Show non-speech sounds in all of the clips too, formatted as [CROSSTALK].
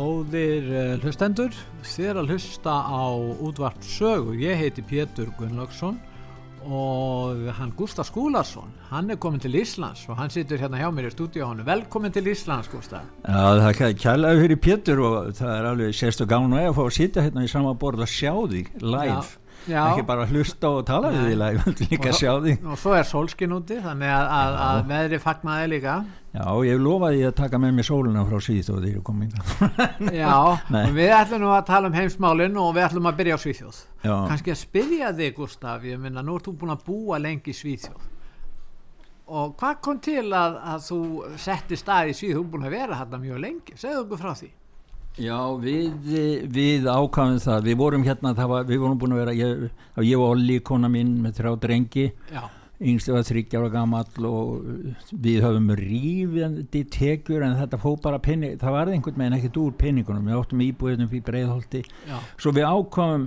Góðir uh, hlustendur, þér að hlusta á útvart sögu. Ég heiti Pétur Gunnlaugsson og hann Gustaf Skúlarsson, hann er komin til Íslands og hann situr hérna hjá mér í stúdíónu. Velkomin til Íslands, Gustaf. Já, það er kærlega fyrir Pétur og það er alveg sérstu gánu að fá að sitja hérna í sama borð og sjá því live. Já. Já. ekki bara hlusta og tala við því live, líka og, sjá því og svo er sólskinn úti þannig að, að, að veðri fagnaði líka. Já, ég lofaði að taka með mig sóluna frá Svíþjóð þegar ég kom inn [LAUGHS] Já, [LAUGHS] við ætlum nú að tala um heimsmálinn og við ætlum að byrja á Svíþjóð. Já. kannski að spyrja þig Gustaf ég minna, nú ert þú búin að búa lengi í Svíþjóð. Og hvað kom til að, að þú setti stað í Svíþjóð, þú er búin að vera hérna mjög lengi. Segðu okkur frá því Já, við, við ákvæmum það, við vorum hérna, var, við vorum búin að vera, ég, ég og Olli, kona mín með þrjá drengi, yngstu var þryggjára gammal og við höfum rífjandi tekjur en þetta fó bara penning, það var einhvern veginn ekkert úr penningunum, við áttum íbúðinum fyrir breiðholti, svo við ákvæmum,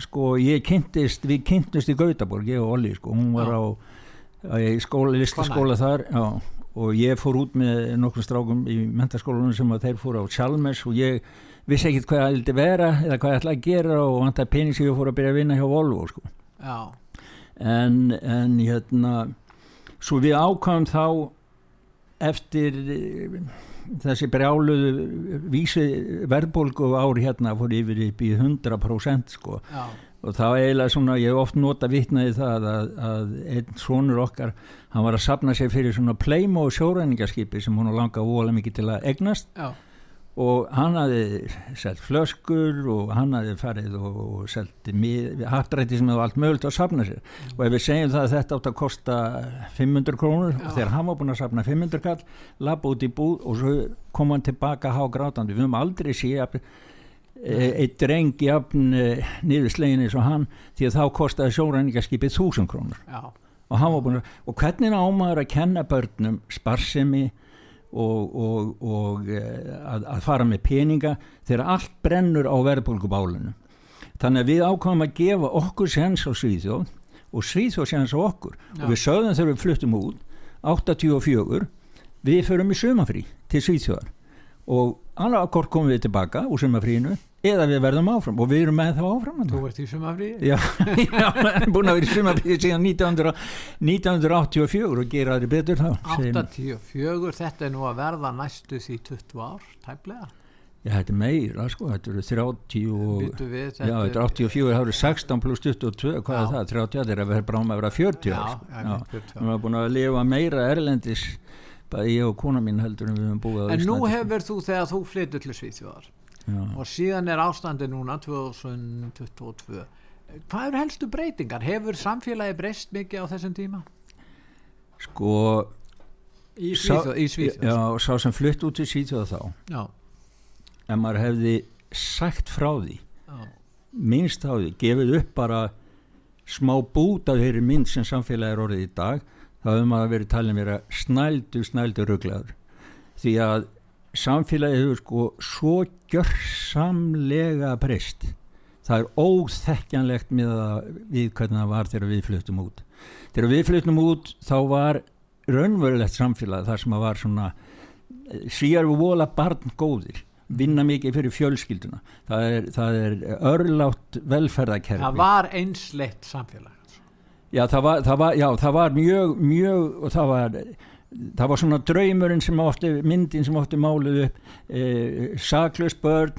sko, ég kynntist, við kynntist í Gautaborg, ég og Olli, sko, hún var Já. á, á skóla, listaskóla þar, já og ég fór út með nokkrum strákum í mentaskólanum sem að þeir fór á Chalmers og ég vissi ekkert hvað það vildi vera eða hvað ég ætlaði að gera og vant að pening sem ég fór að byrja að vinna hjá Volvo sko. en, en hérna svo við ákvæmum þá eftir eh, þessi brjáluðu vísi verðbólgu ári hérna fór yfir upp í 100% sko. Já og þá eiginlega svona, ég hef oft nota vittnaði það að, að einn svonur okkar, hann var að sapna sér fyrir svona pleimo sjóræningarskipi sem hún langa óalega mikið til að egnast Já. og hann hafi selgt flöskur og hann hafi farið og selgt hattrætti sem hefur allt mögult að sapna sér mm. og ef við segjum það að þetta átt að kosta 500 krónur Já. og þegar hann var búin að sapna 500 kall, lappa út í búð og svo kom hann tilbaka há grátandi, við höfum aldrei séð að eitt dreng jafn eh, niðurslegin eins og hann því að þá kostiði sjóræningarskipið þúsund krónur. Og, að, og hvernig ámaður að kenna börnum sparsemi og, og, og eh, að, að fara með peninga þegar allt brennur á verðbólgubálinu? Þannig að við ákvæmum að gefa okkur sens á Svíþjóð og Svíþjóð sens á okkur. Já. og við sögðum þegar við fluttum út 84 við förum í sumafrí til Svíþjóðar. Og annað akkord komum við tilbaka úr sumafrínu eða við verðum áfram og við erum með þá áfram Þú ert í sumafrí? Já, [LAUGHS] já búin að vera í sumafrí síðan 1900, 1984 og gera það betur þá 84, þetta er nú að verða næstu því 20 ár, tæmlega Já, þetta er meira, sko, þetta eru 30 og, við, þetta já, þetta er 84, það eru 16 pluss 22, hvað já. er það? 30, þetta er að vera bráma að vera 40 Já, sko. já. Við erum búin að lifa meira erlendis, bæði ég og kona mín heldur en við hefum búið á Íslandi En nú hefur þú þegar þú flyttur til Svíþjóðar Já. og síðan er ástandi núna 2022 hvað eru helstu breytingar? Hefur samfélagi breyst mikið á þessum tíma? Sko í Svíþjóð Já, sá sem flytt út í Svíþjóð þá já. en maður hefði sagt frá því já. minnst á því, gefið upp bara smá bút af þeirri mynd sem samfélagi er orðið í dag þá hefur maður verið talin verið snældu, snældu rugglaður því að samfélagið hefur sko svo gjörsamlega breyst. Það er óþekkjanlegt með að við hvernig það var þegar við flyttum út. Þegar við flyttum út þá var raunverulegt samfélag þar sem að var svona svíjar við vola barn góðir vinna mikið fyrir fjölskylduna. Það er, það er örlátt velferðakerfi það var einsleitt samfélag. Já það var, það var, já, það var mjög, mjög og það var það var svona draumurinn sem átti myndin sem átti máluð upp eh, saklust börn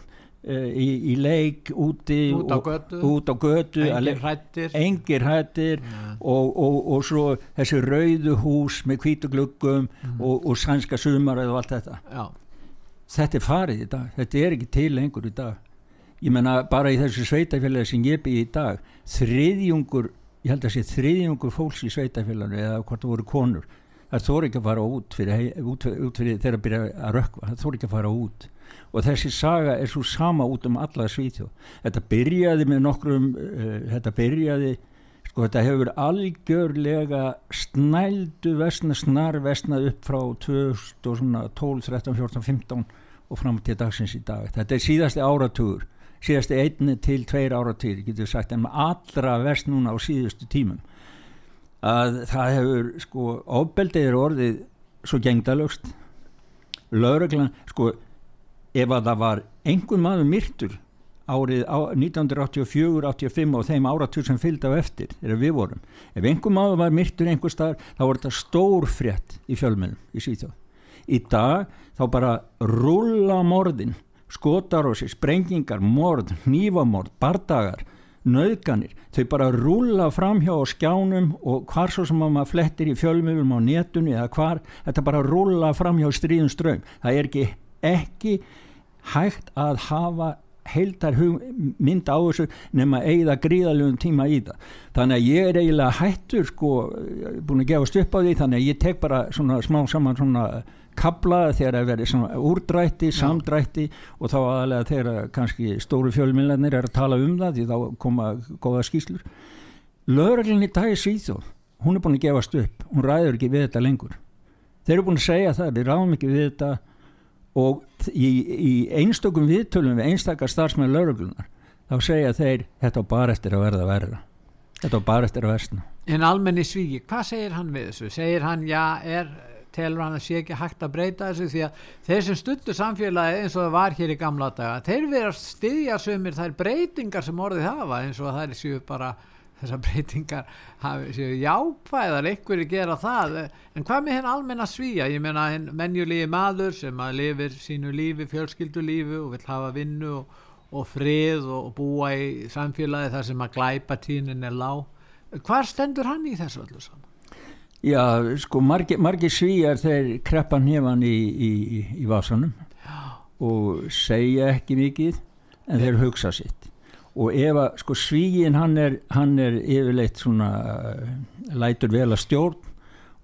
eh, í, í leik úti út á götu, út á götu engir hættir, engir hættir ja. og, og, og svo þessi rauðu hús með kvítugluggum mm. og, og sænska sumar og allt þetta Já. þetta er farið í dag, þetta er ekki til lengur í dag ég menna bara í þessu sveitafélagi sem ég byrði í dag þriðjungur, ég held að sé þriðjungur fólks í sveitafélagi eða hvort það voru konur það þóri ekki að fara út fyrir, út, út fyrir þeirra að byrja að rökva það þóri ekki að fara út. Og þessi saga er svo sama út um alla svítjóð þetta byrjaði með nokkrum uh, þetta byrjaði sko þetta hefur algjörlega snældu vestna snar vestnað upp frá 2012, 13, 14, 15 og fram til dagsins í dag. Þetta er síðasti áratugur síðasti einni til tveir áratugur getur sagt en með allra vest núna á síðustu tímum að það hefur sko ofbeldið er orðið svo gengdalögst lauruglan sko ef að það var einhver maður myrtur árið 1984, 85 og þeim áratur sem fylgdi á eftir þegar við vorum. Ef einhver maður var myrtur einhver staðar þá var þetta stór frétt í fjölmennum í Svíþjóð. Í dag þá bara rulla morðin, skotarósi, sprengingar, morð, nývamorð, bardagar, nöðganir. Þau bara rulla fram hjá skjánum og hvar svo sem maður flettir í fjölmennum á netunni eða hvar, þetta bara rulla fram hjá stríðum ströym. Það er ekki, ekki hægt að hafa heildar mynd á þessu nema eigða gríðalögum tíma í það þannig að ég er eiginlega hættur sko, búin að gefast upp á því þannig að ég tek bara svona smá saman svona kabla þegar það verður svona úrdrætti, samdrætti og þá aðalega þegar kannski stóru fjölmillanir er að tala um það því þá koma góða skýslur lögreglinn í dag er síðan hún er búin að gefast upp, hún ræður ekki við þetta lengur. Þeir eru búin að segja það, við ráðum ekki við þetta og í, í einstökum viðtölum við einstakar starfsmenn lauruglunar þá segja þeir þetta bara eftir að verða verða þetta bara eftir að versna. En almenni svíki, hvað segir hann við þessu? Segir hann, já, er telur hann að sé ekki hægt að breyta þessu því að þeir sem stuttu samfélagi eins og það var hér í gamla daga, þeir verða að styðja sömur þær breytingar sem orðið hafa eins og er séu bara þessar breytingar hafi, séu jákvæðar einhverju gera það. En hvað með henn almenna svíja? Ég menna henn menjulegi maður sem að lifir sínu lífi, fjölskyldulífi og vil hafa vinnu og, og frið og, og búa í samfélagi þar sem að glæpa tínin er lág. Hvað stendur hann í þessu öllu saman? Já, sko margi, margi svíjar þeir kreppa nefan í, í, í vasanum og segja ekki mikið en þeir hugsa sitt og ef að sko svígin hann er, hann er yfirleitt svona uh, lætur vel að stjórn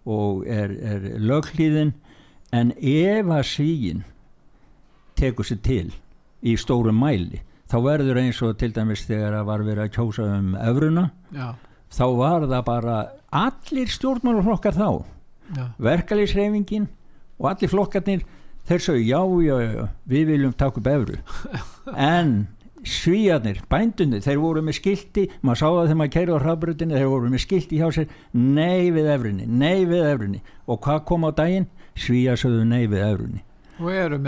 og er, er löglíðin en ef að svígin tekur sér til í stóru mæli þá verður eins og til dæmis þegar það var verið að kjósa um öfruna Já. þá var það bara allir stjórnmálflokkar þá. Verkalýsreifingin og allir flokkarnir þeir sögðu já, já, já, við viljum taka upp öfru [LAUGHS] en svíjarnir, bændunni, þeir voru með skildi maður sá það þegar maður kæri á hraðbröðinni þeir voru með skildi hjá sér nei við efrinni, nei við efrinni og hvað kom á daginn? Svíjar sögðu nei við efrinni og eru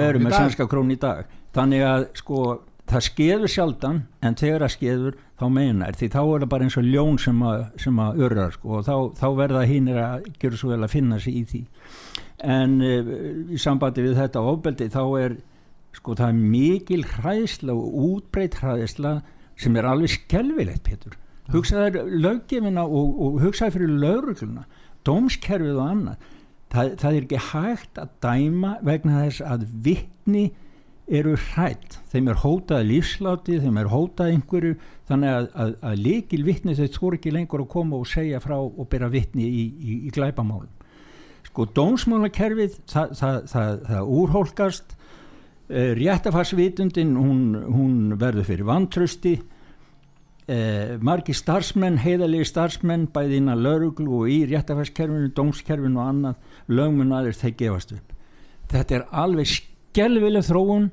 er með sænska krón í dag. Þannig að sko það skeður sjaldan en þegar það skeður þá meinar því þá er það bara eins og ljón sem að, sem að örrar sko og þá, þá verða hinn að gera svo vel að finna sig í því. En e, í sambandi við þetta ofbeldi þá er sko það er mikil hræðsla og útbreyt hræðsla sem er alveg skelvilegt Petur hugsaður löggefina og, og hugsaður fyrir laurugluna dómskerfið og annað. Það, það er ekki hægt að dæma vegna þess að vittni eru hrætt, þeim er hótað lífsláti, þeim er hótað einhverju þannig að, að, að líkil vittni þau þór ekki lengur að koma og segja frá og byrja vittni í, í, í glæpamálum. Sko dómsmálakerfið það, það, það, það úrhólkast. Eh, réttafarsvitundin hún, hún verður fyrir vantrösti eh, margi starfsmenn heiðalegi starfsmenn bæði innan lauruglu og í réttafarskerfinu dómskerfinu og annað lögmun aðeins þeir gefast upp. Þetta er alveg skelvileg þróun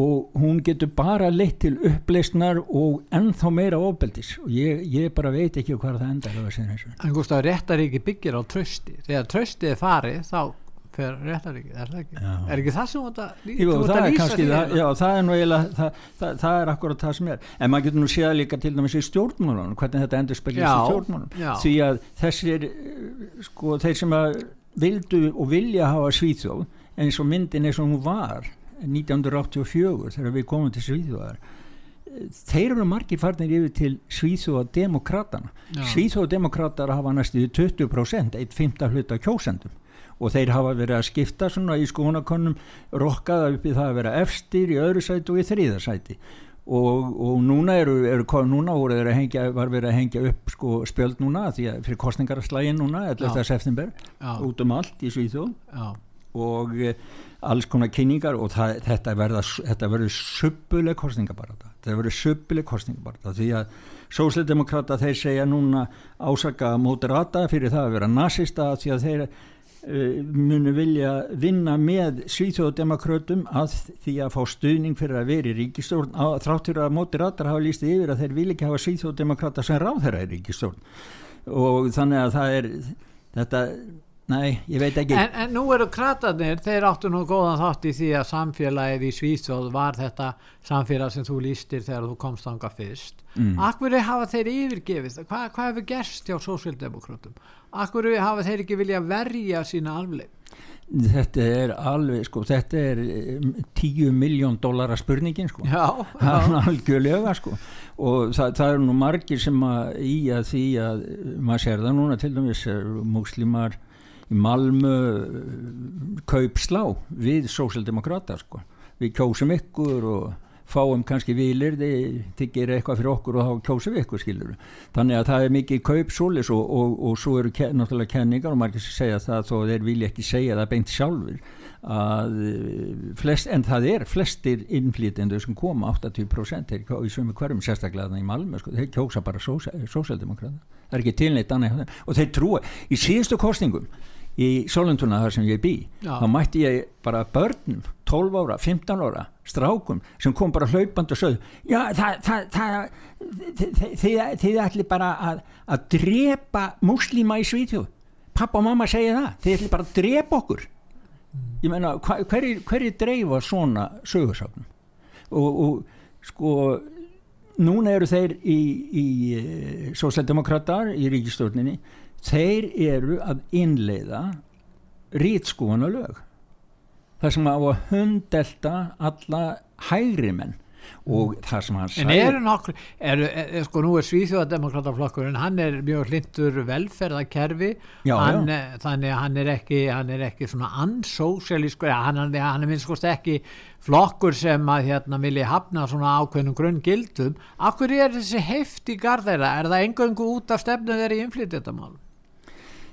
og hún getur bara leitt til uppleysnar og ennþá meira ofbeldis. Og ég, ég bara veit ekki hvað það endar En Gustaf, réttaríki byggir á trösti þegar tröstið er farið þá fer réttaríkið, er það ekki? Já. Er ekki það sem að lýsa því? Já, það er nú eiginlega, það, það, það er akkurat það sem er, en maður getur nú séð líka til dæmis í stjórnmálunum, hvernig þetta endur spilist í stjórnmálunum, því að þessir, sko, þeir sem að vildu og vilja hafa Svíþjóð eins og myndin eins og hún var 1984 þegar við komum til Svíþjóðar þeir eru margir farnir yfir til Svíþjóða demokratana Svíþjóða demokrater hafa næstu 20% eitt fymta hluta kjósendum. Og þeir hafa verið að skipta svona í skoðanakönnum rokkaða upp í það að vera efstir í öðru sæti og í þrýðarsæti og, og núna eru, eru núna voru þeir að hengja var verið að hengja upp sko spjöld núna því að fyrir kostningarslægin núna 11. september út um allt í Svíþjóð og e, alls konar kynningar og það, þetta verður suppuleg kostningabarata þetta verður suppuleg kostningabarata því að sósildemokrata þeir segja núna ásaka moderata fyrir það að vera nazista því að þeir uh, munu vilja vinna með svíþjóðdemakrötum að því að fá stuðning fyrir að vera í ríkistjórn þráttur að moderatar hafa líst yfir að þeir vil ekki hafa svíþjóðdemokrata sem ráð þeirra í ríkistjórn og þannig að það er þetta Nei, ég veit ekki. En, en nú eru kratarnir, þeir áttu nú góðan þátt í því að samfélagið í Svíþjóð var þetta samfélag sem þú lístir þegar þú komst ánga fyrst. Mm. Akkur hafa þeir yfirgefið? Hva, hvað hefur gerst hjá sósildemokrátum? Akkur hafa þeir ekki vilja verja sína alveg? Þetta er alveg, sko, þetta er 10 um, miljón dólara spurningin, sko. Já. [LAUGHS] Það er algjörlega, sko. Og það, það eru nú margir sem að í að því að maður sér það núna til dæmis muslimar í Malmö kaup slá við sósaldemokrata sko. við kjósum ykkur og fáum kannski vilir þið gerir eitthvað fyrir okkur og þá kjósum við ykkur skilur þannig að það er mikið kaup solis og, og, og svo eru ke náttúrulega kenningar og margir sem segja það þó þeir vilja ekki segja það beint sjálfur að flest, en það er flestir innflýtendur sem koma 80% í svömi hverjum sérstaklega í Malmö sko, þeir kjósa bara sósaldemokrata það er ekki tilneitt annað og þeir trúa í síðustu kostningum í Solentuna þar sem ég bý Já. þá mætti ég bara börnum 12 ára, 15 ára, strákum sem kom bara hlaupand og sögðu já það, það, það þið, þið ætli bara að, að drepa muslima í Svítjóð pappa og mamma segja það, þið ætli bara að drepa okkur. Ég meina hverju hver dreifa svona sögursafnum og, og sko núna eru þeir í, í eh, sósældemokrater í ríkistjórninni þeir eru að innleiða rítskúana lög það sem á að hundelta alla hægri menn. Og mm. það sem hann sagði en eru nokkur, eru, er, sko nú er Svíþjóðademokrataflokkur en hann er mjög hlindur velferðakerfi já, hann, já. Eh, þannig að hann er ekki hann er ekki svona ansósialísk hann, hann er minnst skoðst ekki flokkur sem að hérna vilja hafna svona ákveðnum grunn gildum akkur er þessi hefti garðeira er það engöngu út af stefnu þeirri innflytjandamálum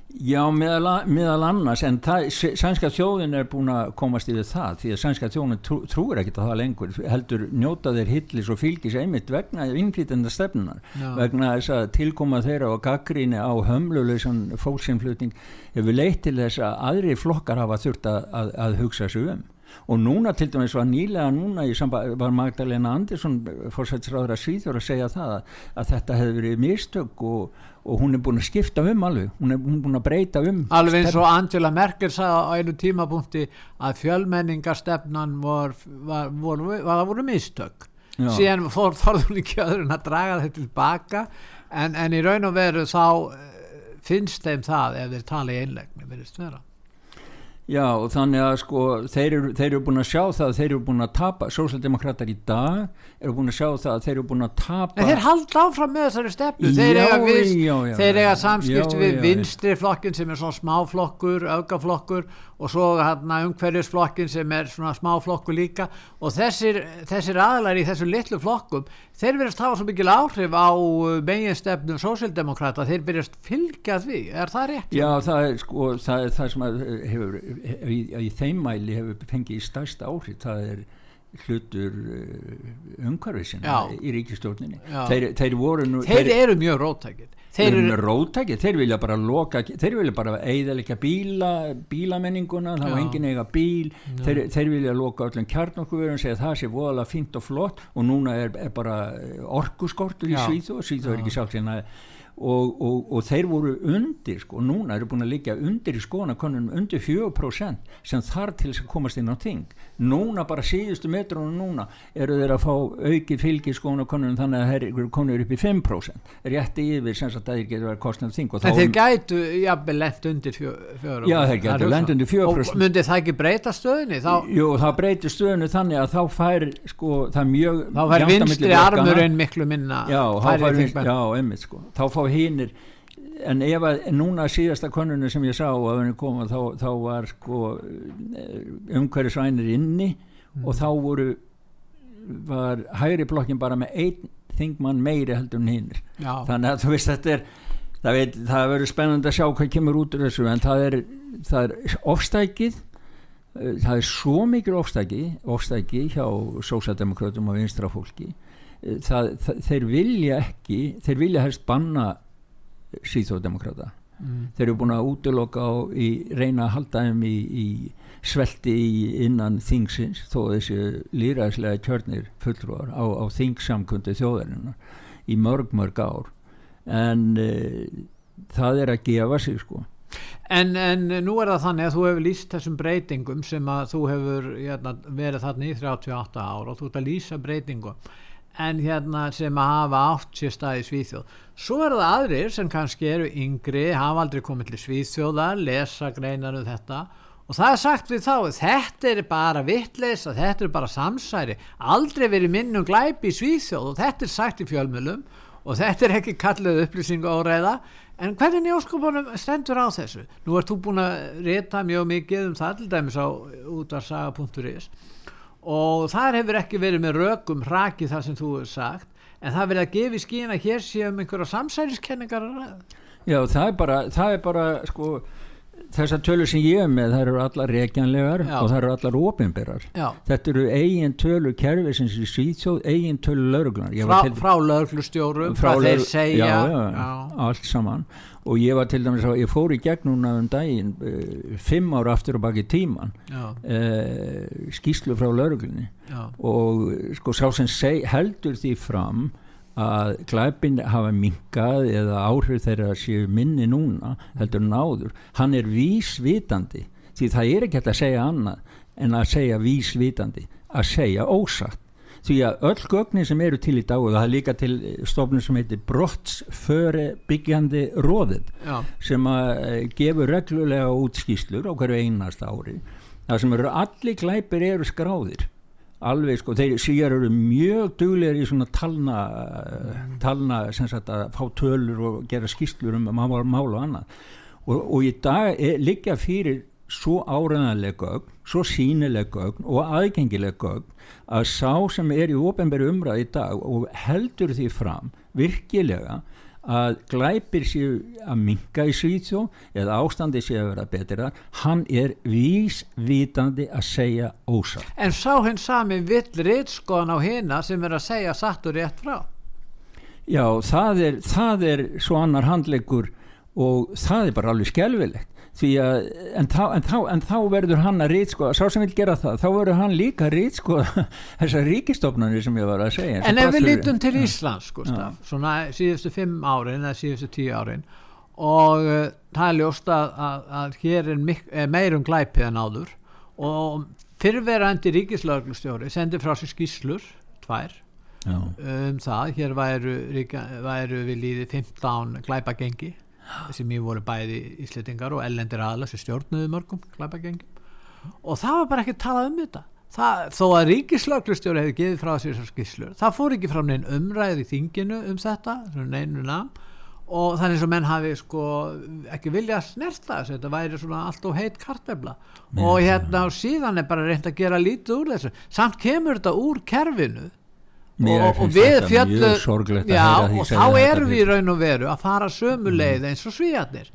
Já, meðal, meðal annars, en það, sænska þjóðin er búin að komast yfir það því að sænska þjóðin trú, trúir ekkert að það lengur heldur njóta þeir hillis og fylgis einmitt vegna innflýtenda stefnunar Já. vegna þess að tilkoma þeirra og gaggríni á hömluleysan fólksinflutning hefur leitt til þess að aðri flokkar hafa þurft að, að, að hugsa sig um og núna til dæmis var nýlega núna var Magdalena Andersson fórsættisráður að svíður að segja það að, þetta hefði verið mistök og, og hún er búin að skipta um alveg. Hún er, hún er búin að breyta um alveg eins og Angela Merkel sagði á einu tímapunkti að fjölmenningarstefnan var, var, var, var að voru mistök. Já. síðan fór þorðun ekki öðrun að draga þetta tilbaka en, en í raun og veru þá eh, finnst þeim það ef þeir tala í einlegni verðist vera Já og þannig að sko þeir eru, þeir eru búin að sjá það að þeir eru búin að tapa, sósaldemokrater í dag eru búin að sjá það að þeir eru búin að tapa. En Þeir halda áfram með þessari stefnu. Þeir eiga, við, já, já, þeir eiga samskipt já, við vinstri flokkin sem er svona smáflokkur, augaflokkur og svo hérna umhverjusflokkin sem er svona smáflokkur líka. Og þessir, þessir aðlar í þessu litlu flokkum þeir verðast hafa svo mikil áhrif á uh, meginstefnum sósildemokrata þeir verðast fylgja því, er það rétt? Já, það er sko, það er það sem hefur, í, í þeim mæli hefur fengið í stærsta áhrif, það er hlutur uh, umhverfisina í ríkistjórninni þeir, þeir voru nú þeir, þeir eru mjög róttækir. Þeir eru með rótæki, þeir vilja bara loka þeir vilja bara eiðalega bíla bílamenninguna, var engin eiga bíl. Þeir, þeir vilja loka öllum kjarnokkuverðum segja það sé voðalega fint og flott og núna er, er bara orkuskortur í Svíþó, Svíþó er ekki síðan að Og, og, og þeir voru undir sko, núna eru búin að liggja undir í skoðanakonunum undir 4% sem þar til þess að komast inn á ting núna bara síðustu metrunum núna eru þeir að fá auki fylgi í skoðanakonunum þannig að þeir eru konur upp í 5% rétti yfir sem að þeir getur verið kostnað ting en þeir gætu jafnvel lent undir 4% já þeir gætu lent undir 4% og myndi það ekki breyta stöðunni? Þá... jú það breytir stöðunni þannig að þá fær sko það mjög þá fær vinstri armurinn miklu minna já, fær, já, einmitt, sko. þá fá hinnir en ef að núna síðasta konunni sem ég sá að henni koma þá, þá var sko umhverjusvænir inni mm. og þá voru var hægri blokkin bara með einn þingmann meiri heldur en hinn þannig að þú veist þetta er það, það verður spennand að sjá hvað kemur út úr þessu en það er, það er ofstækið eh, það er svo mikil ofstæki ofstæki hjá sósaldemokratum og vinstra fólki eh, þeir vilja ekki þeir vilja helst banna síþóðdemokrata mm. þeir eru búin að útloka og í, reyna að halda þeim í, í svelti í innan þingsins þó þessi líraðslega kjörnir fullrúar á, á þingsamkundi þjóðarinnar í mörg mörg ár. En e, það er að gefa sig sko. En, en nú er það þannig að þú hefur líst þessum breytingum sem að þú hefur hérna, verið þarna í 38 ár og þú ert að lýsa breytingum en hérna sem að hafa átt sér staði Svíþjóð. Svo er það aðrir sem kannski eru yngri, hafa aldrei komið til Svíþjóðar, lesa greinar um þetta. Og það er sagt við þá þetta er bara vittleisa, þetta er bara samsæri, aldrei verið minnum glæpi í Svíþjóð og þetta er sagt í fjölmjölum og þetta er ekki kallið upplýsingu áræða en hvernig njóskupunum stendur á þessu? Nú ert þú búin að rita mjög mikið um það til dæmis á útvarsaga.is og þar hefur ekki verið með rökum hrakið það sem þú hefur sagt en það verið að gefa í skín að hér séum einhverja ræða. Já, það er bara, það er bara sko þessar tölur sem ég hef með það eru allar reikjanlegar já. og það eru allar ofinberar þetta eru eigin tölur kerfi sem sé svíþjóð, eigin tölur lauruglunar frá, til, frá lauruglustjórum frá, þeir segja. Já, já, allt saman. Og ég var til dæmis að ég fór í gegn núna um daginn uh, fimm ára aftur og baki tíman uh, skýslu frá lauruglunni og sko sá sem seg, heldur því fram að glæpin hafa minkað eða áhrif þeirra séu minni núna heldur náður, hann er vísvitandi því það er ekki að segja annað en að segja vísvitandi að segja ósatt. Því að öll gögnin sem eru til í dag og það er líka til stofnum sem heitir brottsföre byggjandi róðið Já. sem að eh, gefur reglulega útskýslur á hverju einast ári það sem eru allir glæpir eru skráðir alveg sko, þeir síðar eru mjög duglegar í svona talna talna sem sagt að fá tölur og gera skýslur um mála og annað. Og, og í dag er, liggja fyrir svo áræðanlega gögn, svo sínilega gögn og aðgengilega gögn að sá sem er í ofenbæri umræð í dag og heldur því fram virkilega að glæpir séu að minga í Svíþjó eða ástandi séu að vera betra hann er vísvítandi að segja ósatt En sá henn sami vill rittskoðan á hérna sem er að segja satt og rétt frá. Já, það er, það er svo annar handleikur og það er bara alveg skjálfilegt að, en, þá, en, þá, en þá verður hann að rýtskoða sá sem vil gera það, þá verður hann líka að rýtskoða [LAUGHS] þessar ríkistofnanir sem ég var að segja En ef við lítum til Íslands Gustaf, svona síðustu fimm árin eða síðustu tíu árin og uh, það er ljóst að, að, að hér er, er meirum glæpið en áður og fyrrverandi ríkislauglustjóri sendi frá sér skíslur tvær Já. um það, hér væru, væru við líði 15 glæpagengi sem ég voru bæði íslitingar og ellendir aðla sem stjórnuðu mörgum klæpagengum og það var bara ekki talað um þetta. Það, þó að ríkislauglustjóri hefði gefið frá sér þessar skisslur, það fór ekki frá neinn umræði í þinginu um þetta og þannig sem menn hafi sko ekki vilja að snerta þess þetta væri svona allt og heit kartefla. Og hérna síðan er bara reynd að gera lítið úr þessu. Samt kemur þetta úr kerfinu og, og við fjallu og þá erum við í raun og veru að fara sömu mm. leið eins og svíjarnir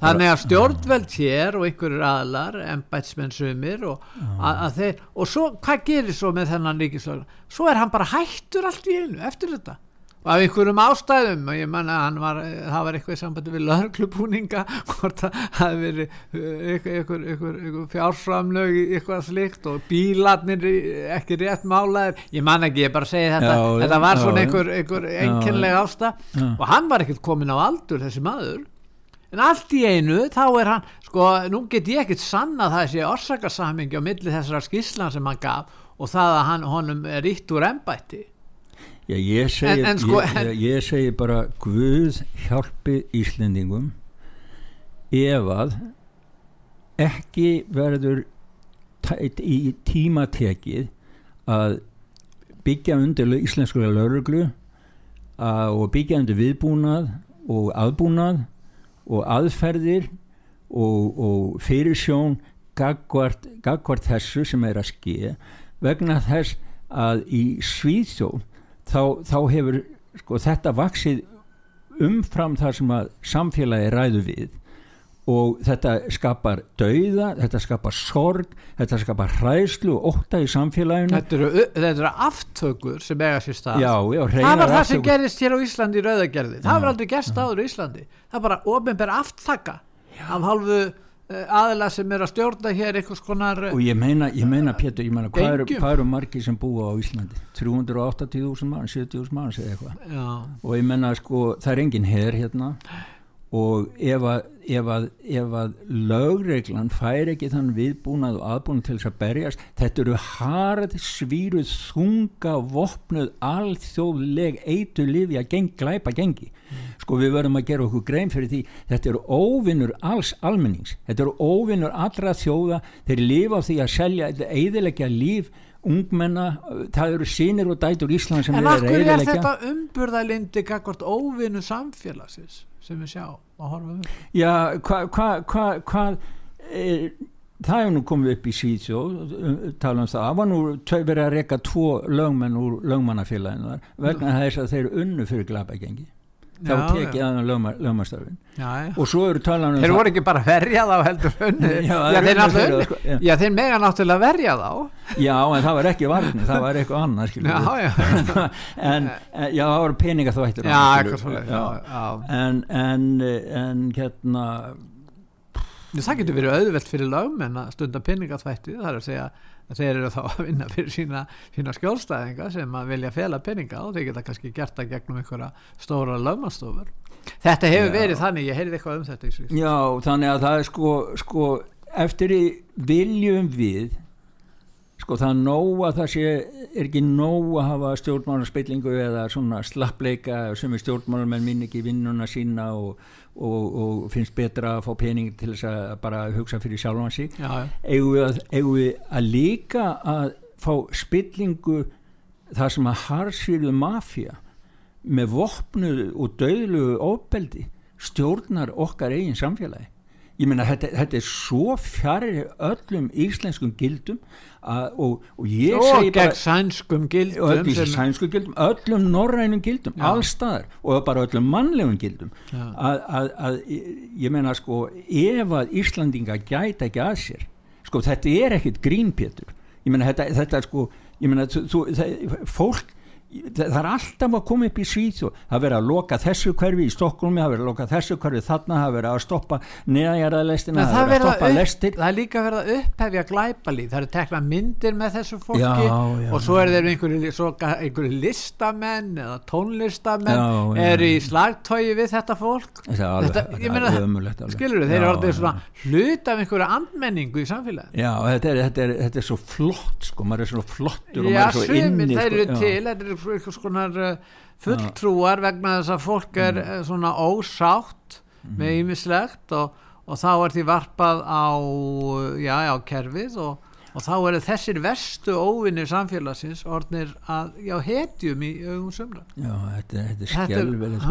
þannig að stjórnveld hér og einhverjur aðlar, embætsmenn sömur og, að, að þeir, og svo, hvað gerir svo með þennan líkislögn svo er hann bara hættur allt í einu eftir þetta af einhverjum ástæðum og ég manna að var, það var eitthvað í sambandi við laurklubúninga [LAUGHS] hvort það hafi verið einhver, einhver, fjárframlög eitthvað slikt og bílarnir ekki rétt málaðir. Ég manna ekki, ég bara segi þetta. Já, þetta var já, svona einhver, einhver enginlega ástæð og hann var ekkert komin á aldur þessi maður. En allt í einu þá er hann sko, nú get ég ekkert sanna það sé orsakasammingi á milli þessara skíslan sem hann gaf og það að hann honum er ítt úr ennbætti Já, ég, segi, en, en sko, ég, ég segi bara Guð hjálpi Íslendingum ef að ekki verður í tímatekið að byggja undir íslenskulega lauruglu og byggja undir viðbúnað og aðbúnað og aðferðir og, og fyrirsjón gagvart, þessu sem er að ske vegna þess að í Svíðsjó þá, þá hefur sko, þetta vaksið umfram þar sem að samfélagi ræðu við. Og þetta skapar dauða, þetta skapar sorg, þetta skapar hræðslu og óta í samfélaginu. Þetta eru, þetta eru aftökur sem eiga sér stað. Já, já, Það var það sem gerist hér á Íslandi í Rauðagerði það var aldrei gerst áður í Íslandi. Það er bara ofinbæra aftaka af Eh, aðla sem er að stjórna hér einhvers konar og ég meina, ég meina Pétur, ég meina hvað eru, hvað eru margi sem búa á Íslandi? 380.000 mann, 70.000 mann og ég meina sko það er engin herr hérna og ef að, að, að lögreglan fær ekki þann viðbúnað og aðbúnað til þess að berjast þetta eru hard svíruð þunga vopnuð alþjóðleg eitu lifi að geng, glæpa gengi mm. sko við verðum að gera okkur grein fyrir því þetta eru óvinnur alls almennings þetta eru óvinnur allra þjóða þeir lifa á því að selja eða líf ungmenna, það eru sínir og dætur Ísland sem en er eða en akkur er þetta umburðalindi kakvart óvinnu samfélagsins sem við sjá og horfum um Já, hvað hva, hva, hva, e, það er nú komið upp í Svíðsjóð tala um það, það var nú verið að reyka tvo lögmenn úr lögmannafélaginu vegna þess að þeir unnu fyrir glabægengi þá tekið lögma, lögmastörfin og svo eru talan um þeir voru ekki bara verja þá heldur já, já, þeir, unni, sko, já. þeir mega náttúrulega verja þá. Já en það var ekki varni það var eitthvað annað [LAUGHS] en, en já. það voru peninga eitthvað svolítið en, en, en hérna það getur verið auðvelt fyrir lögmenn að stunda peninga þvætti það er að segja þeir eru þá að vinna fyrir sína, sína skjólstæðinga sem að vilja fela peninga og þeir geta kannski gert það gegnum einhverja stóra lögmannstofur þetta hefur Já. verið þannig, ég heyrði eitthvað um þetta Já, þannig að það er sko, sko eftir í viljum við sko það er nóg að það sé er ekki nóg að hafa stjórnmálarspillingu eða svona slappleika sem er stjórnmálar menn ekki vinnuna sína og og, og finnst betra að fá pening til þess að bara hugsa fyrir sjálfan sig. Eigum við, við að líka að fá spillingu það sem að harsfyrðu mafja með vopnuðu og döðluðu ofbeldi stjórnar okkar eigin samfélagi ég meina þetta, þetta er svo fjarrir öllum íslenskum gildum að, og, og ég og segi bara sænskum gildum, öll, sænskum gildum öllum norrænum gildum, Já. allstaðar og bara öllum mannlegum gildum. Að, að, að ég meina sko ef að Íslandinga gæta ekki að sér sko þetta er ekkit grínpétur ég meina þetta, þetta sko ég meina þú, það, fólk það er alltaf að koma upp í síð það verður að loka þessu hverfi í Stokkólmi það verður að loka þessu hverfi þarna það verður að stoppa neðanjæraðalestina það verður að stoppa lestir. það er líka verið að upphefja glæpalíð. Það eru tekna myndir með þessu fólki já, já, og svo er þeir einhverju, einhverju listamenn eða tónlistamenn er í slagtói við þetta fólk. Þetta, ég meina, skilur þau þeir eru alltaf svona hlut af einhverju andmenningu í samfélagi já, þetta er, þetta er, þetta er flott sko, maður er svo flottur og maður er svo inni er einhvers konar uh, fulltrúar vegna þess að fólk er mm. Uh, svona ósátt mm. með ýmislegt og, og þá er því varpað á, já, á kerfið og, og þá eru þessir verstu óvinnir samfélagsins orðnir að, já, hetjum í augum sömra Já, þetta, þetta er skjálfilegt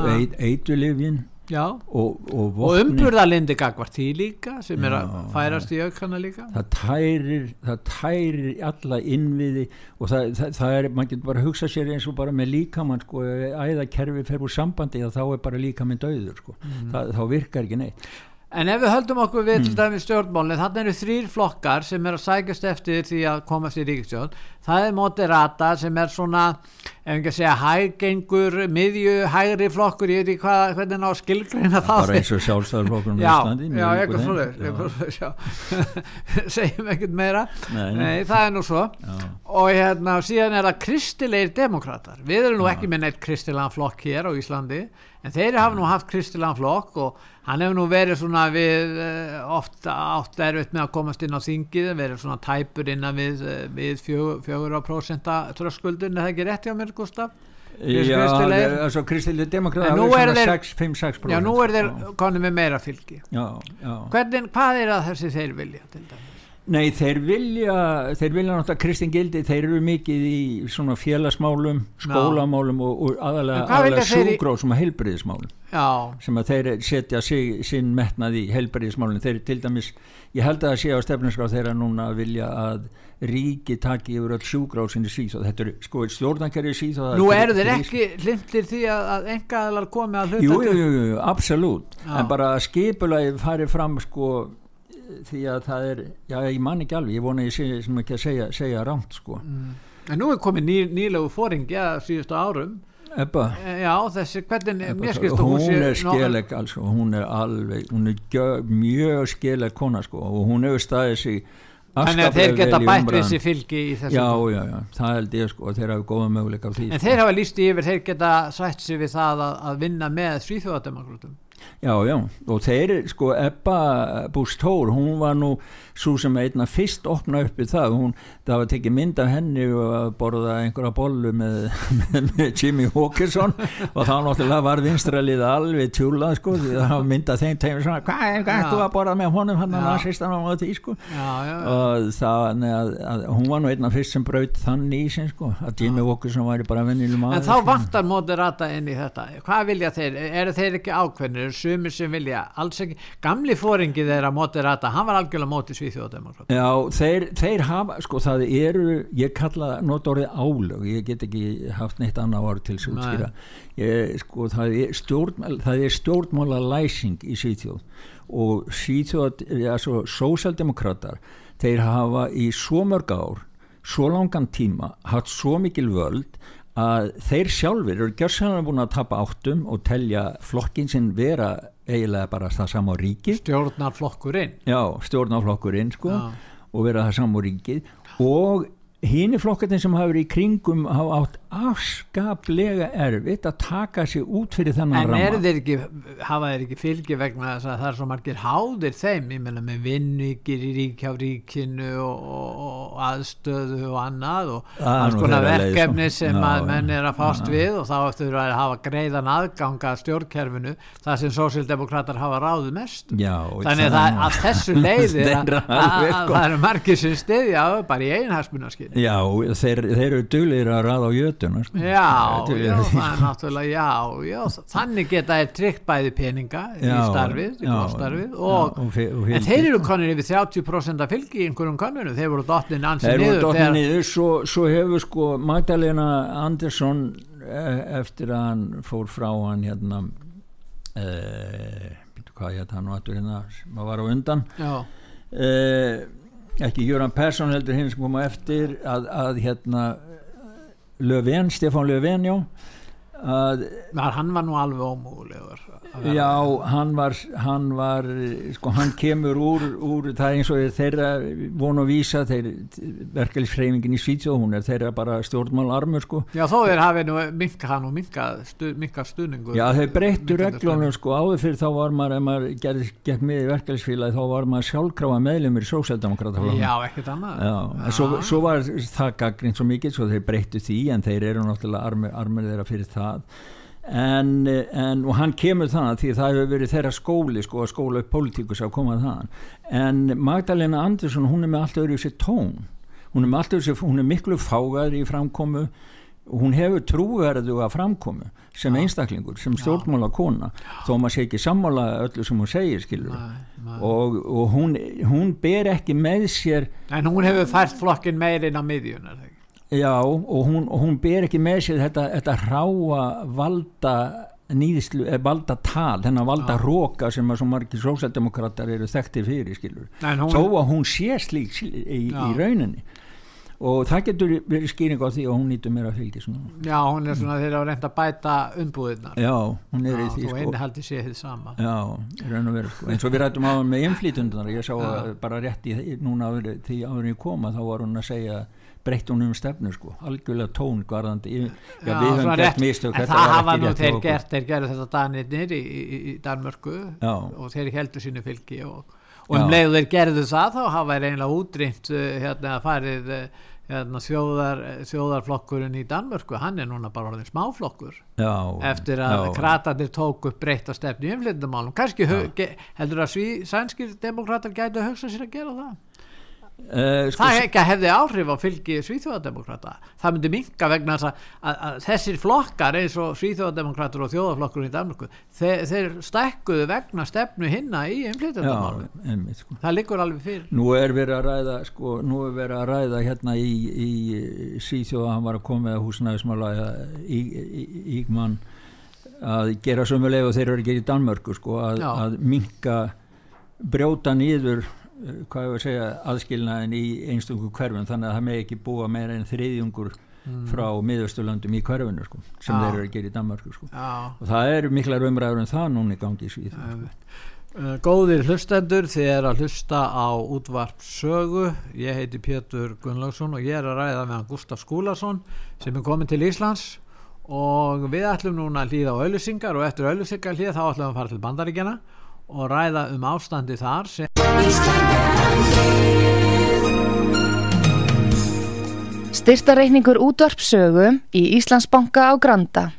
eitulifin og, og, og umburðalindi gagvar því líka sem já, er að færast í aukana líka það tærir, það tærir alla innviði og það, það, það er, maður getur bara að hugsa sér eins og bara með líkamann sko, æðakerfi fer úr sambandi þá er bara líkaminn döður sko. mm. það, þá virkar ekki neitt En ef við höldum okkur við mm. til dæmi stjórnmálinn, þannig eru þrýr flokkar sem er að sækast eftir því að komast í ríkistjórn. Það er moderata sem er svona, ef ekki að segja, hægengur, miðju, hægri flokkur, ég veit ekki hvað, hvernig ná skilgreina það. Bara eins og sjálfstæðarflokkur Íslandi. Já, eitthvað svolítið, [LAUGHS] segjum ekkert meira. Nei, nei, það er nú svo. Já. Og hérna, síðan er það kristilegir demokrater. Við erum nú Já. ekki með neitt kristilega flokk hér á Íslandi, en þeir hafa nú haft kristilega flokk og hann hefur nú verið svona við eh, ofta erfitt með að komast inn á þingið, verið svona tæpur innan við, eh, við fjögur á prósenta tröskuldun, er það ekki rétt hjá mér Gustaf? Já, altså Kristileg Demokrata hafa svona 5-6% Já, nú er þeir konið með meira fylgi já, já. Hvernig, hvað er það þessi þeir vilja til dæmis? Nei, þeir vilja, þeir vilja náttúrulega Kristinn Gildi, þeir eru mikið í svona félagsmálum, skólamálum og, og aðalega, aðalega sjúgróð sem að heilbriðismálum Já. sem að þeir setja sig, sinn metnað í heilbriðismálum, þeir til dæmis ég held að það sé á stefninskraf þeirra núna að vilja að ríki taki yfir öll sjúgráð sinni síð og þetta er sko stjórnankari síð Nú eru þeir ekki hlindir því að, að engaðalar komi að hluta Jú, jú, jú, jú absolutt, en bara skipulagi farið fram sko því að það er, já ég man ekki alveg ég vona ég sé, sem ekki að segja, segja rámt sko. Mm. en nú er komið ný, nýlegu fóring ja, síðustu árum. Ebba. Eh, já þessi, hvernig mér skilst hún, er skeleg altså, hún er alveg, hún er gjö, mjög skeleg kona sko og hún hefur staðið sig Þannig að þeir geta bætt við þessi fylgi í þessu Já, já, já, það held ég sko og þeir hafa góða möguleika á því En þeir hafa líst í yfir, þeir geta sætt sig við það að, að vinna með svíþjóðademokrátum Já, já, og þeir, sko, Ebba Bústór, hún var nú svo sem einna fyrst opna upp í það, hún, það var tekið mynd af henni og borða einhverja bollu með, [LAUGHS] með, með Jimmy Hawkinson. Og þá náttúrulega var vinstralið alveg tjúlað, sko, því það var mynd af þeim tegum svona, hvað er það þú að borða með honum hann að nazistan á því, sko? Já, já, já. og það, að, að, hún var nú einna fyrst sem braut þann í sin, sko, að Jimmy Hawkinson væri bara vennilu maður. En þá vantar moderata inn í þetta, hvað vilja þeir, eru þeir ekki ákveðnir, sumir sem vilja? Alls ekki, gamli fóringi þeirra moderata, hann var algjörlega mótið svíþjóðdemokrat Já, þeir, þeir hafa sko það eru, ég kalla nota orðið álög, ég get ekki haft neitt annað orð til að útskýra. Sko það er, stjórn, það er stjórnmála læsing í svíþjóð og svíþjóð, altså sósaldemokrater, þeir hafa í svo mörg ár svo langan tíma hatt svo mikil völd að þeir sjálfur eru gjörsanlega búin að tapa áttum og telja flokkin sinn vera eiginlega bara það sama á ríki stjórnarflokkurinn. Já, stjórnarflokkurinn sko já. og vera það sama á ríki og hínu flokkarnir sem hafa verið í kringum hafa átt afskaplega erfitt að taka sig út fyrir þennan ramma. en þeir ekki, hafa þeir ekki fylgi vegna þess að það er svo margir háðir þeim? Ég menna með vinnugir í ríkjá ríkinu og, og, aðstöðu og annað og alls konar verkefni sem já, að menn er að fást já, við og þá eftir að hafa greiðan aðganga stjórnkerfinu það sem sósildemokrater hafa ráðu mest. Já, þannig að, að þessu [LAUGHS] leiðir að, að, að það eru margir sem stiðja bara í einhagsmunarskil Já, þeir, þeir eru duglir að ræða á jötuna sko. Já, já, það er [LAUGHS] náttúrulega já, já, þannig geta þeir tryggt bæði peninga já, í starfið, í starfið og, og, og en þeir eru konur yfir 30% af fylgi í einhverjum konunum, þeir voru dottin ansið niður. Þeir voru dottin niður, svo, svo hefur sko Magdalena Andersson e, eftir að hann fór frá hann hérna eh, hvað hérna hann var hérna, maður var á undan eh, ekki Jöran Persson heldur hinn sem koma eftir að, að hérna Löfven, Stefan Löfven ja. Að, hann var nú alveg ómúlegur Já, hann var, hann var sko hann kemur úr, úr það er eins og þeirra vonu að vísa þeir verkefliðsfreymingin í Svítsjóð hún er þeirra bara stjórnmál armur sko. Já, þó er hafið nú minka hann og minka stu, stuðningu Já, þeir breyttu reglunum sko. Áður fyrir þá var maður, ef maður gerði gegn með í verkefliðsfélagi þá var maður sjálfgráða meðlumir í sósældamokrata Já, ekkert annað. Já, en svo, svo var það gaggrind svo mikið svo þeir breyttu því en þeir eru náttúrulega armur þeirra fyrir það En, en, og hann kemur þannig því það hefur verið þeirra skóli sko að skóla upp pólitíkus að koma þann en Magdalena Andersson hún er með allt öðru sér tón. Hún er, sér, hún er miklu fágar í framkomu. Hún hefur trúverðu að framkomu sem ja. einstaklingur, sem stjórnmála kona. Þó maður sé ekki sammála öllu sem hún segir skilur nei, nei. og, og hún, hún ber ekki með sér en hún hefur fært flokkin meirinn á miðjun það ekki Já og hún, hún ber ekki með sér þetta, þetta ráa valda nýðislu, eh, valda tal þennan valda Já. róka sem að svo margir sósaldemokrater eru þekktir fyrir skilur hún... þó að hún sé slík í, í rauninni. Og það getur verið skýring á því og hún nýtur mér að fylgja svona. Já, hún er svona þegar hún reynda að bæta umbúðunar Já, hún er Já, í því sko. og eini haldi sé þið sama. Já, raun og veru sko. Eins og við rættum á með inflýtundunar ég sá bara rétt í núna því áður ég koma þá var hún að segja breytt hún um stefnu sko, algjörlega tón garðandi, já, já við höfum gert mistök en það hafa nú þeir gert, þeir gerðu þetta danirnir í, í, í Danmörku já. og þeir heldur sínu fylgi og, og um leiðu þeir gerðu það þá hafa þeir einlega útrýmt uh, hérna að farið uh, hérna, þjóðar, þjóðarflokkurinn í Danmörku. Hann er núna bara orðin smáflokkur já, eftir að kratarnir tók upp breytt að stefni í umflindamálum kannski heldur að sænskir demokrater gætu að hugsa sér að gera það Uh, sko, það ekki hefði áhrif á fylgi Svíþjóðademokrata það myndi minka vegna að, að, að þessir flokkar eins og Svíþjóðademokratur og þjóðaflokkur í Danmarku þeir, þeir stækkuðu vegna stefnu hinna í einflýtjandamálum sko. það liggur alveg fyrir. Nú er verið að ræða sko, nú er verið að ræða hérna í, í Svíþjóða hann var að koma með húsnæðismála í, í, í mann að gera sömuleg og þeir eru gera í Danmarku sko, að, að minka brjóta nýður hvað ég var að segja aðskilnaðin í einstaklega hverfun þannig að það með ekki búa meira en þriðjungur mm. frá miðausturlandum í hverfunu sko, sem ja. þeir eru að gera í Danmarku sko. ja. og það eru miklar umræður en um það núna í gangi í Svíð uh, Góðir hlustendur þið er að hlusta á útvarp sögu ég heiti Pétur Gunnlaugsson og ég er að ræða með Gustaf Skúlason sem er komin til Íslands og við ætlum núna að hlýða á auðlusingar og eftir auðlusingar hlýða þá ætlum við að fara til Bandaríkjana og ræða um ástandi þar Styrtareikningur útvarpsögu í Íslandsbanka á Granda.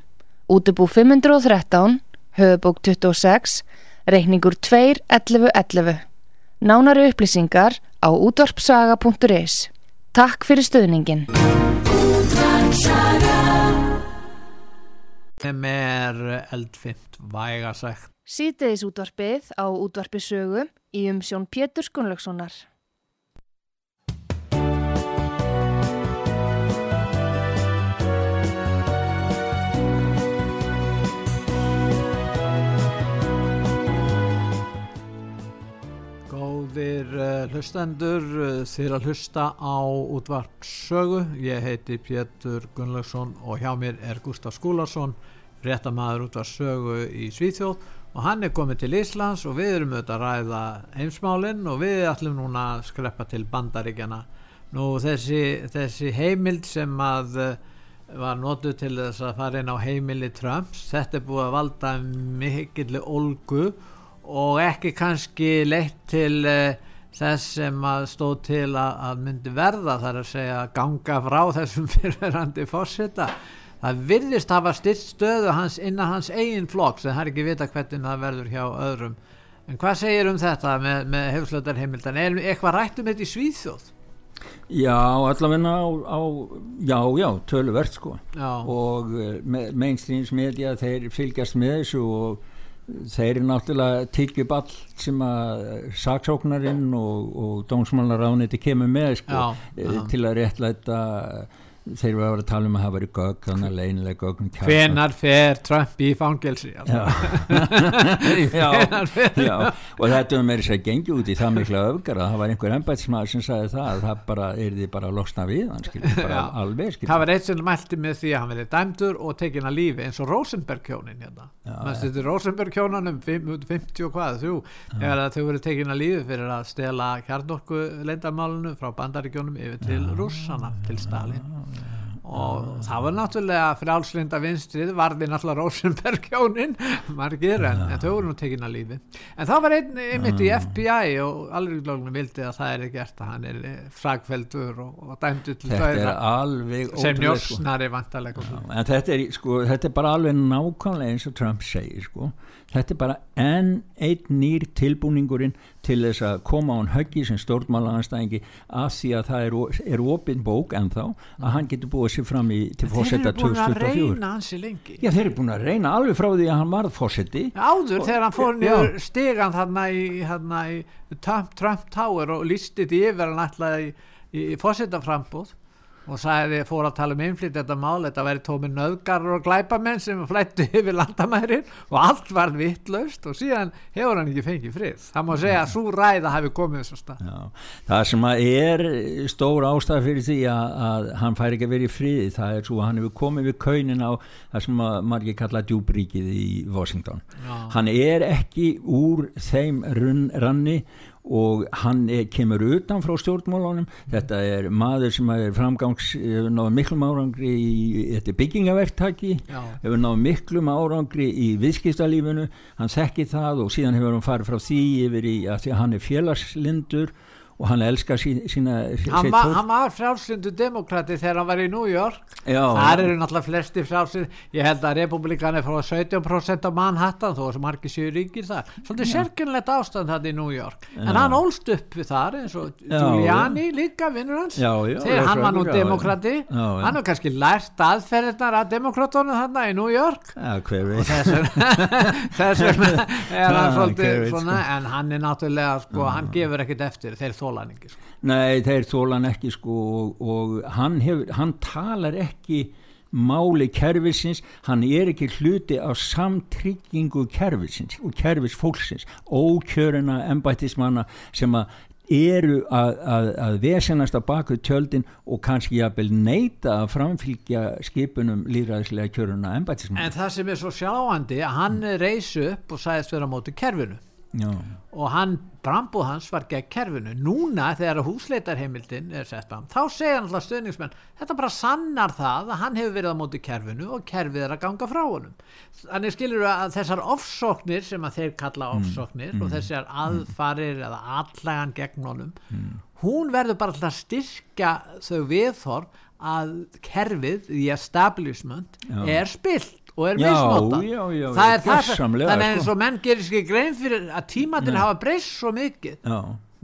Útubú 513 höfubók 26 reikningur 2.11.11 Nánari upplýsingar á útvarpsaga.is Takk fyrir stöðningin Þeim er eldfimt vægasækt. Sýteðis útvarpið á útvarpisögu í umsjón Pétur Skunlökssonar. Góðir uh, hlustendur, uh, þið að hlusta á útvarpsögu. Ég heiti Pétur Gunnlaugsson og hjá mér er Gustaf Skúlarsson, réttamæður útvarpsögu í Svíþjóð og hann er komið til Íslands og við erum auðvitað að ræða heimsmálinn og við ætlum núna að skreppa til bandaríkjana nú þessi, þessi heimild sem að uh, var notuð til þess að fara inn á heimili Trumps þetta er búið að valda mikillir olgu og ekki kannski leitt til uh, þess sem að stóð til að, að myndi verða þar að segja ganga frá þessum [LAUGHS] fyrirverandi fórsita það virðist hafa styrt stöðu hans innan hans eigin flokk sem það er ekki vita hvernig það verður hjá öðrum en hvað segir um þetta með, með hefðslöndar heimildan er eitthvað rætt um þetta í Svíþjóð? Já, allavegna á, á já, já, töluvert sko já. og eh, me, mainstreamsmedia þeir fylgjast með þessu og þeir eru náttúrulega tikið all sem að saksóknarinn og, og dómsmálaráðniti kemur með sko já, já. til að réttlæta þeir eru að tala um að gögg þannig að leinilega gögn hvenar fer Trump í fangelsi? Já. [LAUGHS] já, já. Og þetta er með þess að gengi út í það mikla öfgar að það var einhver ennbætsmaður sem sagði það að það bara er því bara að losna við hann skilur, bara alveg skilur. það var eitt sem mælti með því að hann verið dæmdur og tekin að lífi eins og Rosenberg kjónin hérna þetta er Rosenberg kjónanum 50 og hvað þú þegar þau verið tekin að lífi fyrir að stela kjarnorku leindarmálunu frá bandaríkjónum yfir til rússana til Stalin og það var náttúrulega frálslinda vinstrið varði náttúrulega Rosenberg hjónin [LAUGHS] margir en, en þau voru nú tekin að lífi. En það var einn mitt í FBI og alveg glóðunum vildi að það er gert að hann er fragfeldur og, og dæmdu til þau sem sko. njósnari vantarlega en þetta er, sko, þetta er bara alveg nákvæmlega eins og Trump segir sko. Þetta er bara enn einn nýr tilbúningurinn til þess að koma á hann höggi sem stjórnmálananstæðingi af því að það er, er opinn bók en þá að hann getur búið sér fram í til fósetta 2024 Þeir eru búin að reyna hansi lengi. Já þeir eru búin að reyna alveg frá því að hann varð fósetti Áður og, þegar hann fór nýður stegan þarna í, í Trump, Trump Tower og listið í yfir hann alltaf í, í fósettaframbóð og sagði, fór að tala um innflytt þetta mál, þetta væri tómið nöðgarur og glæpamenn sem flættu [LAUGHS] yfir landamærin og allt var vittlaust og síðan hefur hann ekki fengið frið. Það má segja að svo ræða hafi komið þess að stað. Já, það sem er stór ástæð fyrir því að, að hann fær ekki að vera í frið það er svo að hann hefur komið við kaunin á það sem margir kalla djúbríkið í Washington. Já. hann er ekki úr þeim runn, ranni og hann er, kemur utan frá stjórnmálunum. Þetta er maður sem er framgangs hefur náðu miklum árangri í þetta byggingaverktaki hefur náðu miklum árangri í viðskiptalífunu hann þekki það og síðan hefur hann farið frá því yfir í að því að hann er félagslindur og hann elskar sí, sína hann, va, hann var frálsyndu demokrati þegar hann var í New York. Já. þar eru náttúrulega flesti frálsynd ég held að republikan er frá 17% af Manhattan þó sem margir séu ríkir þar. Svolítið sérkynlegt ástand þetta í New York. Já. en hann ólst upp við þar eins og Giuliani líka vinnur hans. Þegar hann var nú demokrati hann hefur kannski lært aðferðnar að demokratónu þarna í New York. Þess vegna er hann svolítið svona, en hann er náttúrulega sko, hann gefur ekkit eftir þeir þó þólan ekki sko. Nei, þeir þólan ekki sko og, og hann, hefur, hann talar ekki máli kerfisins, hann er ekki hluti á samtryggingu kerfisins og kerfis fólksins ókjöruna embættismanna sem að eru að, að, að vesenast á baku tjöldin og kannski jafnvel neyta að framfylgja skipunum líðræðislega kjöruna embættismanna. En það sem er svo sjáandi að hann reysi upp og sæðist vera móti kerfinu Já. og hann brambúð hans var gegn kerfinu núna þegar húsleitarheimildin er sett fram þá segja alltaf stöðningsmenn þetta bara sannar það að hann hefur verið á móti kerfinu og kerfið er að ganga frá honum þannig skilur við að þessar ofsóknir sem að þeir kalla mm, ofsóknir mm, og þessar mm. aðfarir mm. eða allægan gegn honum mm. hún verður bara alltaf styrka þau viðþorf að kerfið, the establishment Já. er spilt og er misnota það er það þannig eins og menn gerir sér grein fyrir að tímatir hafa breyst svo mikið. Já.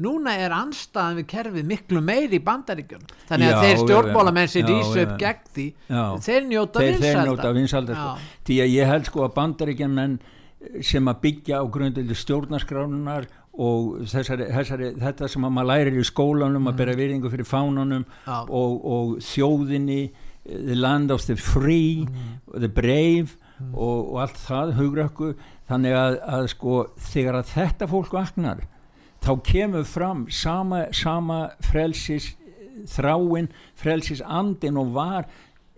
núna er anstaðan við kerfið miklu meiri í bandaríkjum þannig að já, þeir stjórnbólamenn sér ísa upp gegn því þeir njóta vinsaldar sko. því að ég held sko að bandaríkjum sem að byggja á grundildi stjórnarskránunar og þessari, þessari, þetta sem að maður lærir í skólanum að bera virðingu fyrir fánunum og, og þjóðinni the land of the free mm. the brave mm. og, og allt það hugrökku þannig að, að sko þegar að þetta fólk vaknar þá kemur fram sama, sama frelsis þráin, frelsis andin og var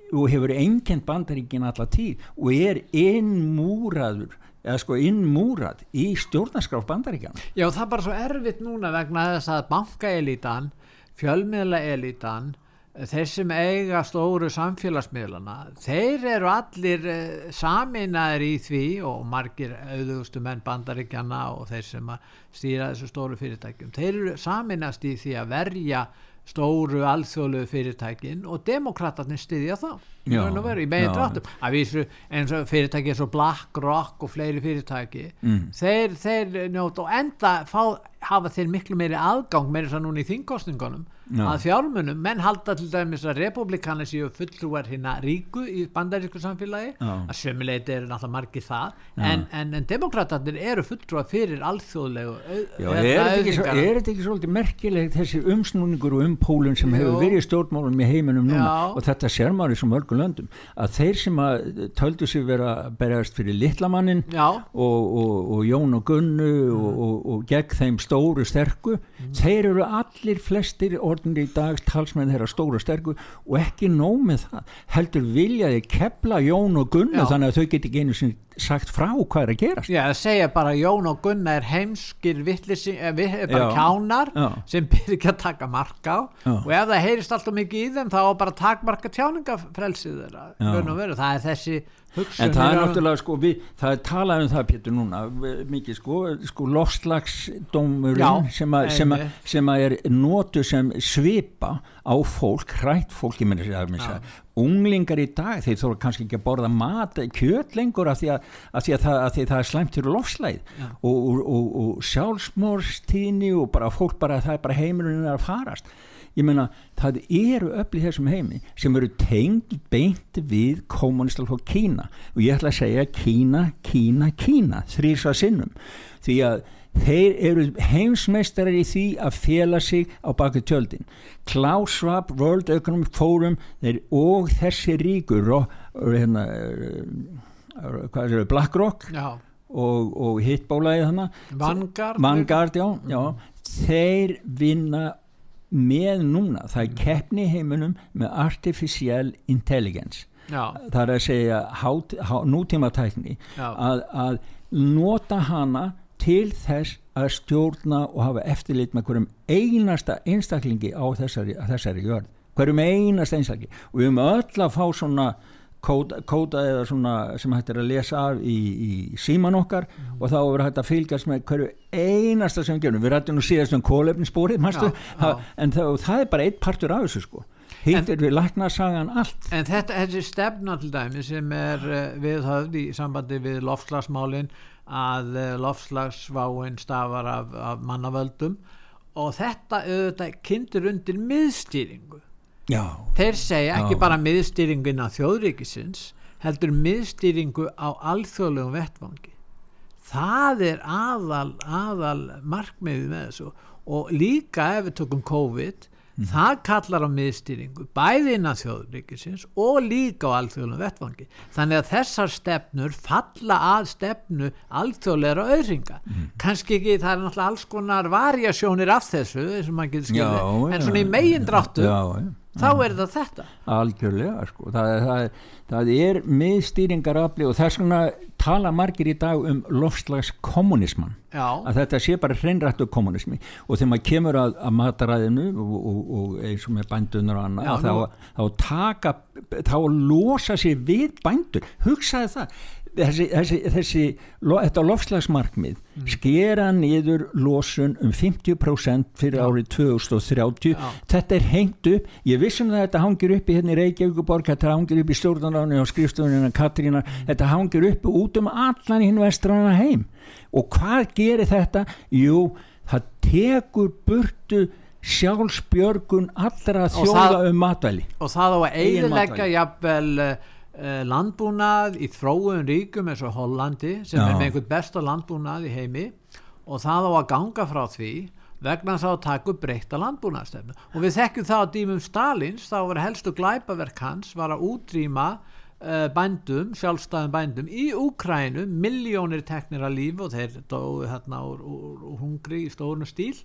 og hefur enginn bandaríkin alla tíð og er innmúraður eða sko innmúrað í stjórnarskráf bandaríkjana Já það er bara svo erfitt núna vegna þess að bankaelítan fjölmiðlaelítan þeir sem eiga stóru samfélagsmiðlana þeir eru allir eh, saminaðir í því og margir auðvustu menn bandaríkjana og þeir sem stýra þessu stóru fyrirtækjum. Þeir eru saminast í því að verja stóru alþjóðlu fyrirtækin og demokraterni styðja þá já, veru, í megin dráttum. Að vísu eins og fyrirtæki eins og BlackRock og fleiri fyrirtæki mm. þeir, þeir njóta og enda fá, hafa þeir miklu meiri aðgang meiri svo núna í þingkostningunum Já. að fjármunum, menn halda til dæmis að republikana séu fulltrúar hérna ríku í bandarísku samfélagi Já. að sömuleiti eru náttúrulega margir það en, en, en demokraterna eru fulltrúar fyrir alþjóðlegu Já, er þetta ekki, ekki svolítið merkilegt þessi umsnúningur og umpólun sem hefur verið í stjórnmálum í heiminum núna? Og þetta ser maður í svo mörgum löndum að þeir sem að töldu sig vera berjast fyrir litlamannin og, og, og Jón og Gunnu mm. og, og gegn þeim stóru sterku mm. þeir eru allir flestir orð orðinir í dag talsmenn þeirra stóra sterku og ekki nóg með það heldur viljaði kepla Jón og Gunnar þannig að þau geti einu sinni sagt frá hvað er að gerast Já, það segja bara Jón og Gunnar er heimskir vittlisi, eh, við, bara já, kjánar já. sem byrja ekki að taka marka á. Og ef það heyrist alltaf mikið í þeim þá bara takmarka tjáningafrelsið þeirra það er þessi en það er náttúrulega sko við, það er talað um það Pétur núna mikið sko, sko lofslagsdómurinn sem, sem, sem að er nótu sem svipa á fólk, hrætt fólk ég menna sér unglingar í dag þeir þóra kannski ekki að borða mat kjöt lengur af því að, að, því að, það, að því það er slæmt fyrir lofslæð og, og, og, og sjálfsmórstíðni og bara fólk bara það er bara heimurinn að farast ég menna það eru öll í þessum heimi sem eru tengd beint við kommunistalfólk Kína. Og ég ætla að segja Kína, Kína, Kína þrýsa sinnum. Því að þeir eru heimsmeistarar í því að fjela sig á baki tjöldin. Klaus Schwab, World Economic Forum þeir, og þessi ríkur hérna, BlackRock og, og hittbólaði Vanguard, Vanguard já, já, þeir vinna með núna, það er keppni í heiminum með artificial intelligence. Já. það er að segja nútíma tækni að, að nota hana til þess að stjórna og hafa eftirlit með hverjum einasta einstaklingi á þessari, þessari jörð. Hverjum einasta einstaklingi. Og við höfum öll að fá svona kóta, kóta eða svona sem hægt er að lesa af í, í síman okkar mm. og þá verður hægt að fylgjast með hverju einasta sem við gerum. Við rættum nú síðast um kólefninsbórið en það, það er bara eitt partur af þessu sko. Hitt er við læknarsagan allt. En þetta, þessi stefna til dæmi sem er uh, viðhöfð í sambandi við lofslagsmálin að uh, lofslagsváin stafar af, af mannavöldum og þetta auðvitað kynntur undir miðstýringu já, þeir segja ekki já. bara miðstýringin á þjóðríkisins heldur miðstýringu á alþjóðlegum vettvangi það er aðal, aðal markmiði með þessu og líka ef við tökum COVID Mm. Það kallar á miðstýringu bæði innan þjóðuríkisins og líka á alþjóðlega vettvangi. Þannig að þessar stefnur falla að stefnu alþjóðlega auðringa. Mm. Kanski ekki, það er náttúrulega alls konar variasjónir af þessu, þess að maður getur skilja, en svona í megin dráttu þá er það þetta. Algjörlega sko. Það, það, það er miðstýringarafli og þess vegna tala margir í dag um lofslagskommunisman að þetta sé bara hreinrættu kommunismi og þegar maður kemur að, að mataræðinu og, og, og eins og með bændunar og annað Já, þá, þá taka þá losa sér við bændur. Hugsaði það þessi, þessi, þessi þetta lofslagsmarkmið mm. skera niður losun um 50% fyrir ja. árið 2030 ja. þetta er hengt upp ég vissum að þetta hangir upp í hérna í Reykjavíkuborg þetta hangir upp í stjórnarnáni og skrifstofunina Katrína, mm. þetta hangir upp út um allan hinn vestrana heim og hvað gerir þetta? Jú, það tekur burtu sjálfsbjörgun allra þjóða um matvæli og það á að eiginleika jafnvel Eh, landbúnað í þróun ríkum eins og Hollandi sem Já. er með einhvern besta landbúnað í heimi. Og það á að ganga frá því vegna þá að taka upp breyta landbúnaðstefnu og við þekkjum það á dýmum Stalins þá var helstu glæpaverk hans var að útrýma uh, bændum, sjálfstæðum bændum í Úkrænu, miljónir teknir að líf og þeir dói hérna úr, úr, úr hungri í stórnu stíl.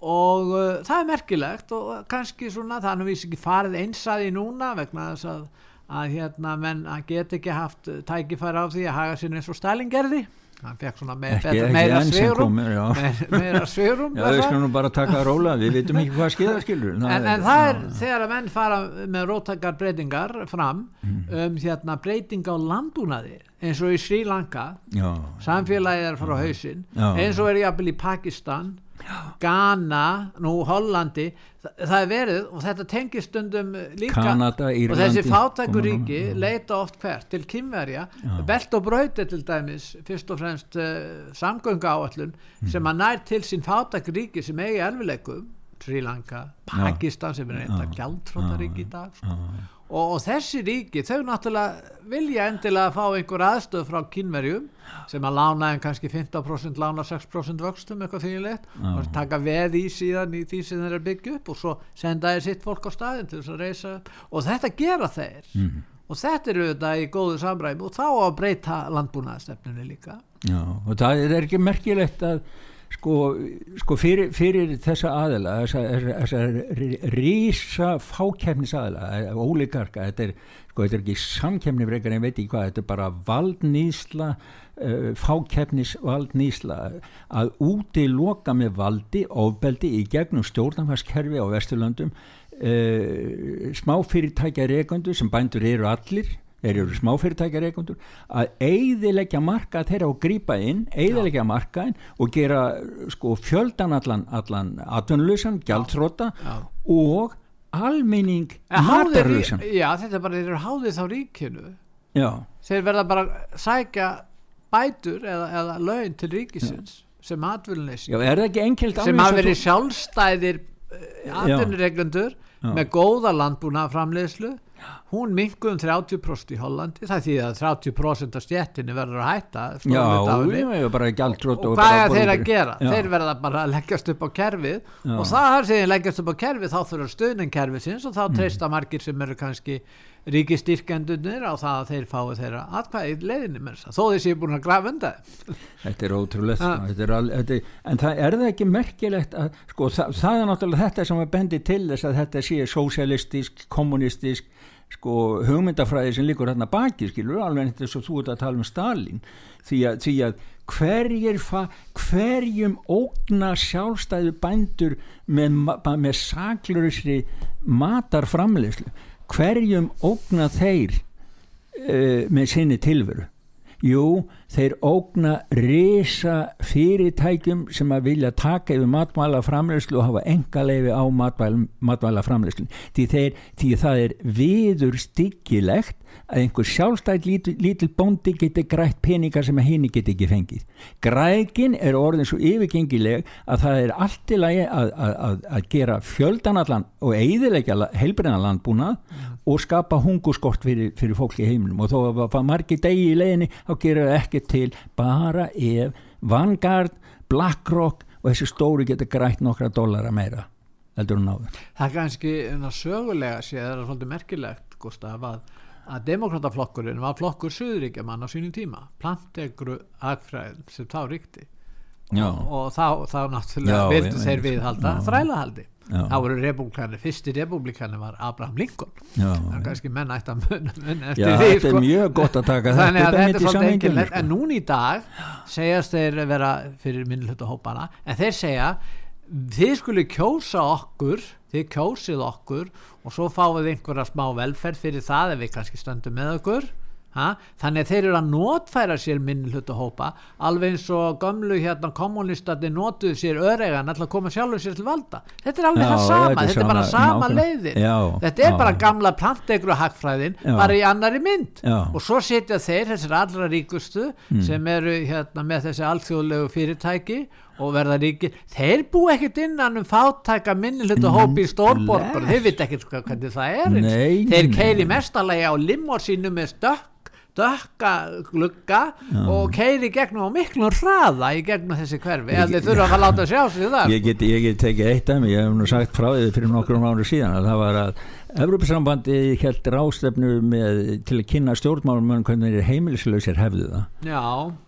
Og uh, það er merkilegt og kannski svona það er nú vísi ekki farið einsaði núna vegna þess að að hérna menn að geta ekki haft tækifæri á því að haga sér eins og Stalin gerði. Hann fekk svona meira svegurum [LAUGHS] meira [LAUGHS] svegurum já við skulum bara taka róla við vitum ekki hvað skilða skilur en, en það er þegar að menn fara með róttakar breytingar fram mm. um hérna breyting á landbúnaði eins og í Sri Lanka. Já, samfélagið er frá hausin eins og er jafnvel í Pakistan Ghana, nú Hollandi það, það er verið og þetta tengir stundum líka Kanada, og þessi fátækuríki leita oft hvert? Til kynverja belt og brauti til dæmis fyrst og fremst uh, samgöngu áallun mm. sem að nær til sín fátækuríki sem eigi erfileikum Sri Lanka, Pakistan sem er eitthvað gjaldfróttarík í dag sko. Og, og þessi ríki þau náttúrulega vilja endilega fá einhver aðstöð frá kynverjum sem að lána en kannski 15% lána 6% vöxtum eitthvað þýjilegt og taka veð í síðan í því sem þeir eru byggju upp og svo senda þeir sitt fólk á staðin til þess að reysa og þetta gera þeir. Mm -hmm. og þetta eru þetta í góðu samræmi og þá að breyta landbúnaðastefninu líka. Já og það er ekki merkilegt að sko, sko fyrir, fyrir þessa aðila þessa, þessa rísa fákjæfnis aðila óleikarka, þetta er, sko, þetta er ekki samkjæfni frekar en ég veit ekki hvað, þetta er bara valdnýsla uh, fákjæfnis valdnýsla að úti loka með valdi ofbeldi í gegnum stjórnarfarskerfi á Vesturlandum uh, smáfyrirtækja reikundu sem bændur eru allir þeir eru smáfyrirtækjar eigundur að eigðilegja marka þeirra og grýpa inn, eigðilegja markaðin og gera sko fjöldan allan, allan atvinnuleysan, gjaldtróta og alminning matarleysan Já, þetta er bara, þeir eru háðið þá ríkinu. Já. þeir verða bara sækja bætur eða, eða laun til ríkisins Já. sem atvinnuleysi. Sem hafa verið sjálfstæðir eh, atvinnureglundur með góða landbúna framleiðslu hún minguðum 30% í Hollandi það þýðir að 30% af stjettinni verður að hætta já, já, bara gjaldrótt og, og hvað er þeir að gera? Já. þeir verða bara að leggjast upp á kerfið já. og það er þegar þeir leggjast upp á kerfið þá þurfa stöðningkerfið og þá mm. treysta margir sem eru kannski ríkistyrkjandunir á það að þeir fái þeirra atkvæðið leðinni að þó þessi er búin að grafa undan Þetta er ótrúlega en það er það ekki merkilegt að sko það, það er náttúrulega þetta sem er bendið til þess að þetta sé sósialistisk, kommunistisk sko hugmyndafræði sem líkur hérna baki skilur alveg þess að þú ert að tala um Stalin því að, því að hverjir fa, hverjum ógna sjálfstæðu bændur með, með saklurisri matarframleyslu hverjum ógna þeir uh, með sinni tilveru? Jú, þeir ógna risa fyrirtækjum sem að vilja taka yfir matvæla framleyslu og hafa enga leifi á matvæla framleyslu því, því það er viður styggilegt að einhver sjálfstætt lítil, lítil bóndi geti grætt peningar sem að henni geti ekki fengið. Grækin er orðin svo yfirgengileg að það er allt í lagi að, að, að gera fjöldanallan og eidilegja heilbrennaland búna mm. og skapa hunguskort fyrir, fyrir fólk í heiminum og þó að margi degi í leginni þá gera það ekki til bara ef Vanguard, Blackrock og þessi stóri geta grætt nokkra dólara meira heldur hún áður. Það er kannski sögulega séð, það er svolítið merkilegt Gustaf að að demokrataflokkurinn var flokkur söðuríkjaman á sínum tíma plantegru agfræðin sem þá ríkti og, og þá, þá náttúrulega vildu þeir viðhalda þrælahaldi þá voru republikani, fyrsti republikani var Abraham Lincoln. Það er kannski menn ætti að munna mun eftir Já, því þetta er sko. mjög gott að taka þetta þetta er svolítið engilegt, sko. en núni í dag segjast þeir vera fyrir minnlutu hópana, en þeir segja þið skulle kjósa okkur þið kjósið okkur og svo fáið einhverja smá velferð fyrir það ef við kannski stöndum með okkur ha? þannig að þeir eru að notfæra sér minn hlutu hópa alveg eins og gömlu hérna kommunistati notuðu sér öregan alltaf koma sjálfur sér til valda. Þetta er alveg já, það sama, þetta er bara sama leiðin. Já, þetta er já. bara gamla plantegru hagfræðin, bara í annari mynd. Og svo setja þeir, þessir allra ríkustu mm. sem eru hérna með þessi alþjóðlegu fyrirtæki og verða ríki, þeir bú ekkert innan um fátæka minnilhut og hópi í stórborgar, þeir veit ekkert hvernig það er. Nei, þeir keiri mestalagi á limórsínu með stökk dökka glugga Já. og keiri gegnum á miklu hraða í gegnum þessi hverfi eða þið þurfa að láta sjá sig það ég get, ég get tekið eitt af mig, ég hef nú sagt frá því fyrir nokkur ára síðan að það var að Evrópusambandi held rástefnu með, til að kynna stjórnmálum hvernig heimilislausir hefðu það. Já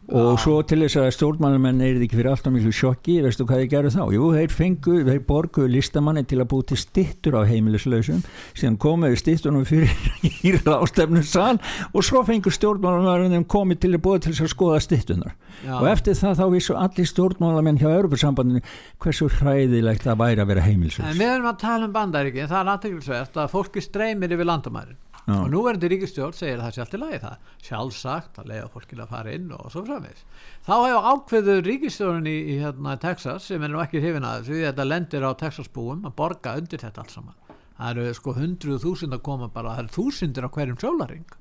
og svo til þess að stjórnmálamenn er ekki fyrir alltaf miklu sjokki, veistu hvað þeir gerðu þá? Jú, þeir fengu, þeir borguðu listamanni til að búti stittur á heimilislausum síðan komuðu stittunum fyrir [LAUGHS] í rástefnum sann og svo fengu stjórnmálamenn komið til að búa til að skoða stittunar Já. og eftir það þá vissu allir stjórnmálamenn hjá Europasambandinu hversu hræðilegt það væri að vera heimilislaus. En við erum að tala um bandaríki, það er aðtækilsvert að fólki streymir yfir landamærin Já. og nú verður ríkistjórn segir að það sé allt í lagi það sjálfsagt að leiða fólkið að fara inn og svo framvegs þá hefur ákveður ríkistjórn í, í hérna, Texas sem er nú ekki hrifin að því þetta lendir á Texas búum að borga undir þetta allt saman. Það eru sko hundruð þúsund að koma bara það eru þúsundir á hverjum sjólaring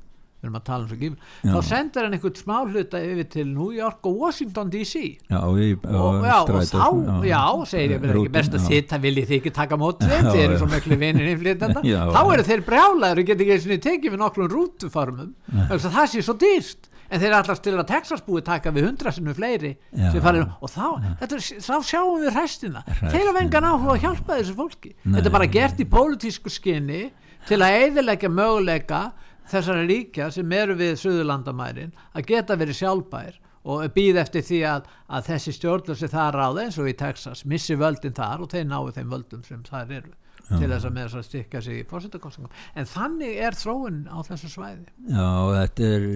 við erum að tala um svo gífn þá sendur hann einhvern smá hluta yfir til New York og Washington DC já, og, í, og, já, og þá, já, já segir ég mér ekki best að þitt, það viljið þið ekki taka mótið þið eru svo miklu vinir innflytjanda [LAUGHS] þá eru þeir brjálæður og getur ekki tekið við nokkrum rútufarmum það sé svo dýrst en þeir allast til að Texas búi taka við hundra sinu fleiri og þá, þetta, þá sjáum við hræstina þeir hafa engan áhuga að hjálpa þessu fólki. Nei. þetta er bara gert í pólitísku skinni til að eiðilegja möguleika þessari ríkja sem eru við Suðurlandamærin að geta verið sjálfbær og býð eftir því að, að þessi stjórnlösi það ráði eins og í Texas missi völdin þar og þeir náu þeim völdum sem það eru Já. til þess að með þess að stykka sig í fórsettakostningum en þannig er þróun á þessu svæði. Já, þetta er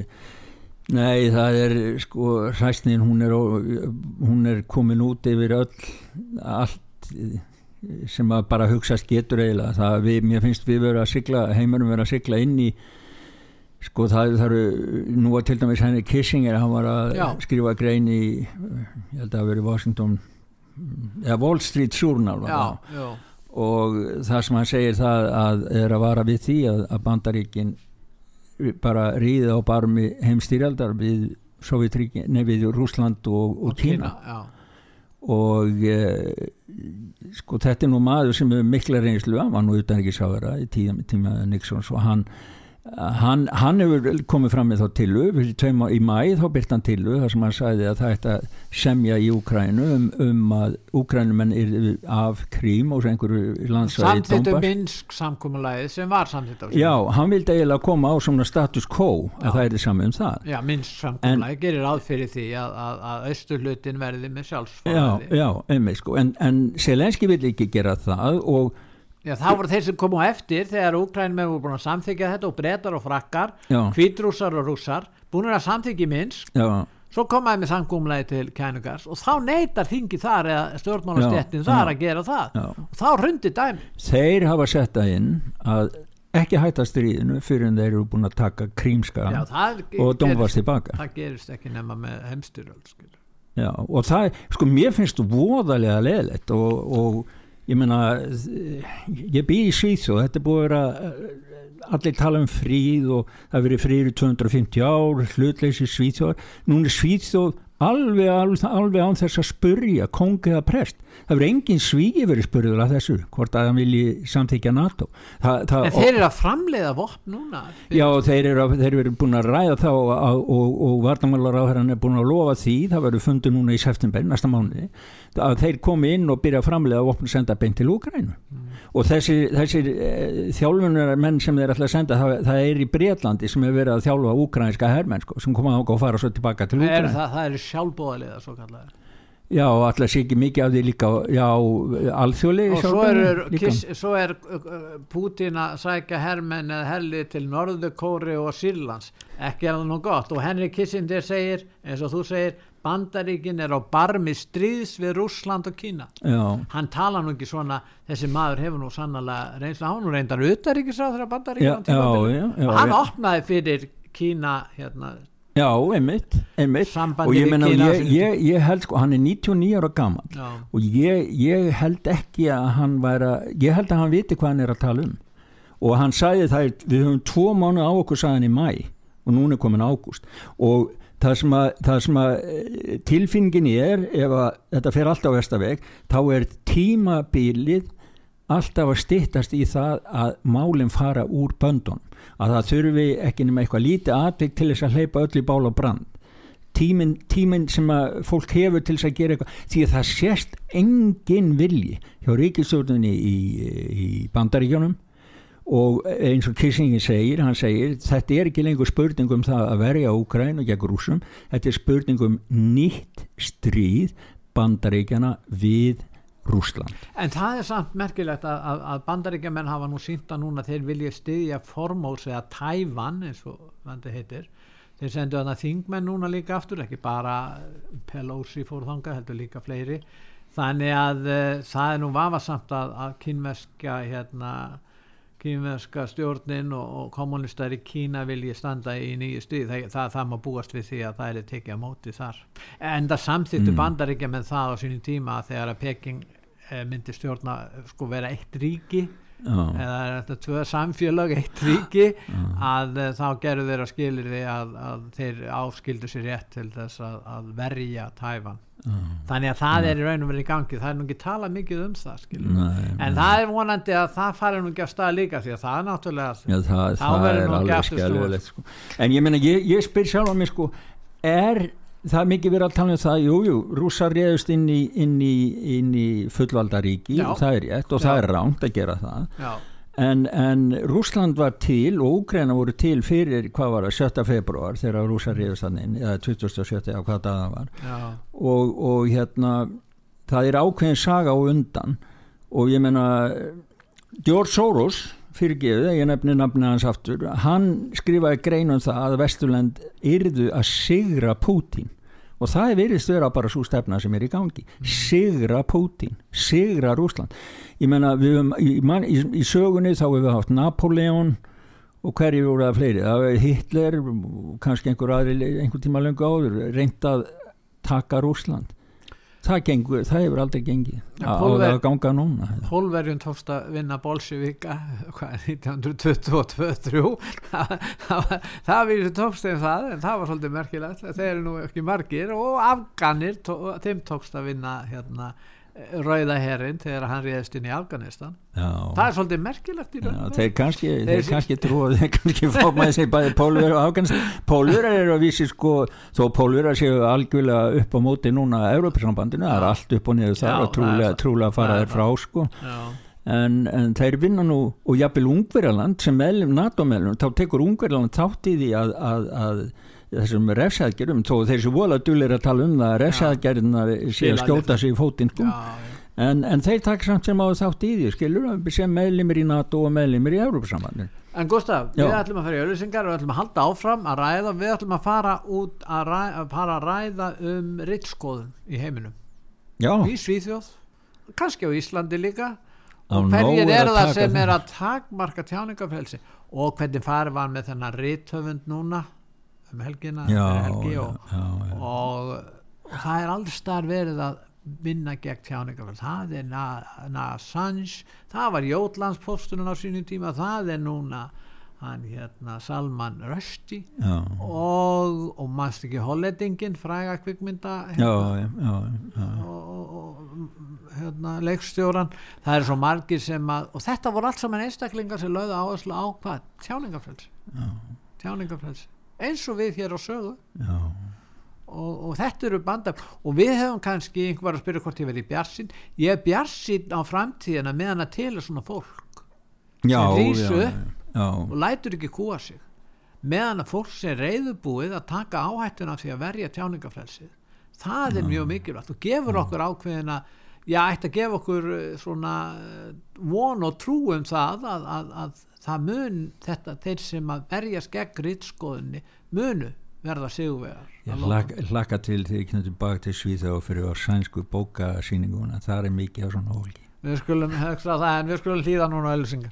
nei, það er sko hræstnin, hún er hún er komin út yfir öll allt sem að bara hugsaðst getur eiginlega. Það við, mér finnst við verið að sigla heimurum verið að sigla inn í Sko það, það eru, nú var til dæmis henni Kissinger, hann var að Já. skrifa grein í, ég held að það veri Washington, eða Wall Street Journal og það sem hann segir það að er að vara við því að, að bandaríkin bara ríði á barmi heimstýrjaldar við nefið Rúsland og, og, og Kína, Kína og e, sko þetta er nú maður sem er mikla reynslu, hann var nú utan ekki sáðara í tíma, tíma Nixons og hann Hann, hann hefur komið fram með þá tilu í mæð þá byrt hann tilu þar sem hann sæði að það ætti að semja í Úkrænu um, um að Úkrænumenn er af krím og einhverju landsvæði Samtittu Minsk samkúmulæði sem var samtitt á Já, hann vildi eiginlega koma á svona status quo að Já. það er saman um það. Já, Minsk samkúmulæði gerir aðfyrir því að, að, að austurlutin verði með sjálfsfáði Já, já, einmitt sko. En, en Selenski vil ekki gera það og Já, þá voru þeir sem komu á eftir þegar Úkrænum hefur búin að samþykja þetta og breytar og frakkar, kvítrúsar og rússar búin að samþykja Já. svo komaði með sangumlegi til kænugars og þá neytar þingi þar eða stjórnmálastjettin þar að gera það. Já. og þá rundi dæmi Þeir hafa sett að inn að ekki hætta stríðinu fyrir en þeir eru búin að taka krímska og domvast tilbaka það gerist ekki nema með heimstyrjöld Já, og það, sko, mér finnst þú voðalega leðilegt og, og ég menna ég býð í Svíþjóð, þetta er búið að allir tala um fríð og það verið fríð í 250 ár hlutleysi Svíþjóð, núna er Svíþjóð alveg, alveg, alveg án þess að spurja kongið að prest. Það verður engin svígi verið spurður af þessu hvort að það vilji samþykja NATO. Þa, það, en þeir eru að framleiða vopn núna. Já þeir eru, þeir eru búin að ræða þá og, og, og varnamálar á þeirra er búin að lofa því. Það verður fundið núna í september næsta mánu að þeir komi inn og byrja að framleiða vopn og senda beint til Úgrænu mm. og þessi, þessi eh, þjálfunar menn sem þeir ætla að senda það, það er í Breitlandi sem hefur verið að þjálfa úgrænska herrmenn sko, sem koma og fara svo tilbaka til Úgrænu það, það er sjálfbóðaliða svo kallar Já, alltaf sé ekki mikið af því líka já, alþjóli og svo er, kiss, svo er Putin að sækja herrmenn eða herli til Norðukóri og Sýrlands. Ekki er það nú gott. Og Henry Kissinger segir, eins og þú segir Bandaríkin er á barmi stríðs við Rúsland og Kína. Já. hann tala nú ekki svona þessi maður hefur nú sannlega reynslega, hann reyndar utaríkisráður af Bandaríkin hann opnaði fyrir Kína hérna Já, einmitt, einmitt. og ég menna, ég, ég, ég held sko, hann er 99 ára gammal og ég, ég held ekki að hann væri ég held að hann viti hvað hann er að tala um. Og hann sagði það, við höfum tvo mánu á okkur sagðan í mæ og núna er komin ágúst. Og það sem að, það sem að eh, tilfinningin er ef að þetta fer alltaf vestaveg þá er tímabilið alltaf að stittast í það að málinn fara úr böndun að það þurfi ekki nema eitthvað lítið aðvik til þess að hleypa öll í bál og brand. Tíminn tímin sem að fólk hefur til þess að gera eitthvað því að það sést engin vilji hjá ríkistjórnunni í, í bandaríkjónum og eins og Kissinger segir, hann segir þetta er ekki lengur spurning um það að verja Úkræn og gegn rúsum, þetta er spurning um nýtt stríð bandaríkjana við Rúsland. En það er samt merkilegt að, að, að bandaríkjaman hafa nú sínta núna þeir vilja styðja formós eða tævan eins og vandi heitir. Þeir sendu þarna þingmenn núna líka aftur ekki bara Pelosi fórþanga heldur líka fleiri. Þannig að uh, það er nú vafasamt að, að kynverska hérna kynverska stjórnin og, og kommunistar í Kína vilji standa í nýju stuði það, það, það má búast við því að það er tekið á móti þar en það samþýttu mm. bandaríkja með það á sínum tíma þegar að Peking eh, myndi stjórna sko vera eitt ríki oh. eða þetta tvö samfélag eitt ríki oh. að uh, þá gerur þeirra skilir því að, að þeir áskildu sér rétt til þess að, að verja Tæfan þannig að það er í raun og verið í gangi. Það er nú ekki tala mikið um það Nei, en það er vonandi að það fari nú ekki á stað líka því að það er náttúrulega Já, það, það er alveg skjálfilegt sko. en ég menna, ég, ég spyr sjálf á mig sko, er það mikið verið að tala um það? Jújú, jú, rússar reyðust inn í, í, í fullvaldaríki það er rétt og Já. það er ránt að gera það. Já En, en Rúsland var til og Úgræna voru til fyrir hvað var það 7. februar þegar Rúsa ríðast hann inn eða 27. á hvað það var og, og hérna það er ákveðin saga á undan og ég menna George Soros fyrirgeðu, ég nefni nafni hans aftur hann skrifaði greinum það að Vesturland yrðu að sigra Pútín og það er veriðst vera bara svo stefna sem er í gangi. Sigra Putin, sigra Rúsland ég menna í, í, í sögunni þá hefur við haft Napoleon og hverju voru það fleiri? Það hefur Hitler, kannski einhver aðri einhver tíma lengur áður reynd að taka Rúsland það, gengur, það hefur aldrei gengið. Ja, Pólver, að ganga núna Pólverjun tókst að vinna Bolsjevika 1922 það, við tókst þeim það en það var svolítið merkilegt. Þeir eru nú ekki margir og Afganir tó, þeim tókst að vinna hérna rauða herrin þegar hann réðist inn í Afganistan. Já. það er svolítið merkilegt í rauninu þeir kannski, þeir kannski trúa þeir kannski fá með sig bæði pólverið og Afganistan. Pólverið eru að vísi sko þó pólverið séu algjörlega upp á móti núna að Európa-sambandinu, það er allt upp og niður þar já, og trúlega, trúlega fara þeir frá sko. En, en þeir vinna nú og jafnvel Ungverjaland sem meðlum NATO-meðlum, þá tekur Ungverjaland þátt í því að, að, að þessum refsæðgerum þó þeir sem vola dúlir að tala um það að refsæðgerðina sé að skjóta sig í fótinn sko. en, en þeir takk samt sem á þátt í því skilur sem meðlimir í NATO og meðlimir í Európa-sambandin En Gustaf, Já. við ætlum að fara í auðvisingar við ætlum að halda áfram að ræða við ætlum að fara út að ræða, að ræða um rittskoðun í heiminum. Já. í Svíþjóð, kannski á Íslandi líka. Og hverjir er það sem er að takmarka tjáningafrelsi og hvernig farið var með þennan ríthöfund núna um helgina já, helgi já, og, já, og, og það er aldrei starf verið að vinna gegn tjáningafrelsi það er Assange það var Jótlandspostunum á sínum tíma það er núna hann hérna Salman Rushdie. Og, og mannst ekki Holledingin fræga kvikmynda hérna, og, og hérna leikstjóran. Það er svo margir sem að og þetta voru allt saman einstaklingar sem lögðu áherslu á hvað? Tjáningafræls tjáningafræls eins og við hér á sögu. Og, og þetta eru bandar. Og við hefum kannski einhver að spyrja hvort ég verði bjarsinn ég er bjarsinn á framtíðina meðan að er svona fólk já, sem rýsu já, Já. og lætur ekki kúa sig. Meðan að fólk sem reyðubúið að taka áhættuna því að verja tjáningafrelsið það er mjög mikilvægt. Og gefur okkur ákveðina já, ætti að gefa okkur eh, svona eh, von og trú um það að, að, að það mun þetta þeir sem að verja skegg rittskoðunni munu verða sigurvegar Ég hlakka, hlakka til því ekki náttúrulega til Svíþá fyrir á sænsku bókasýninguna. Það er mikið á svona hólki Við skulum hegsta það en við skulum hlýða núna á Elsingar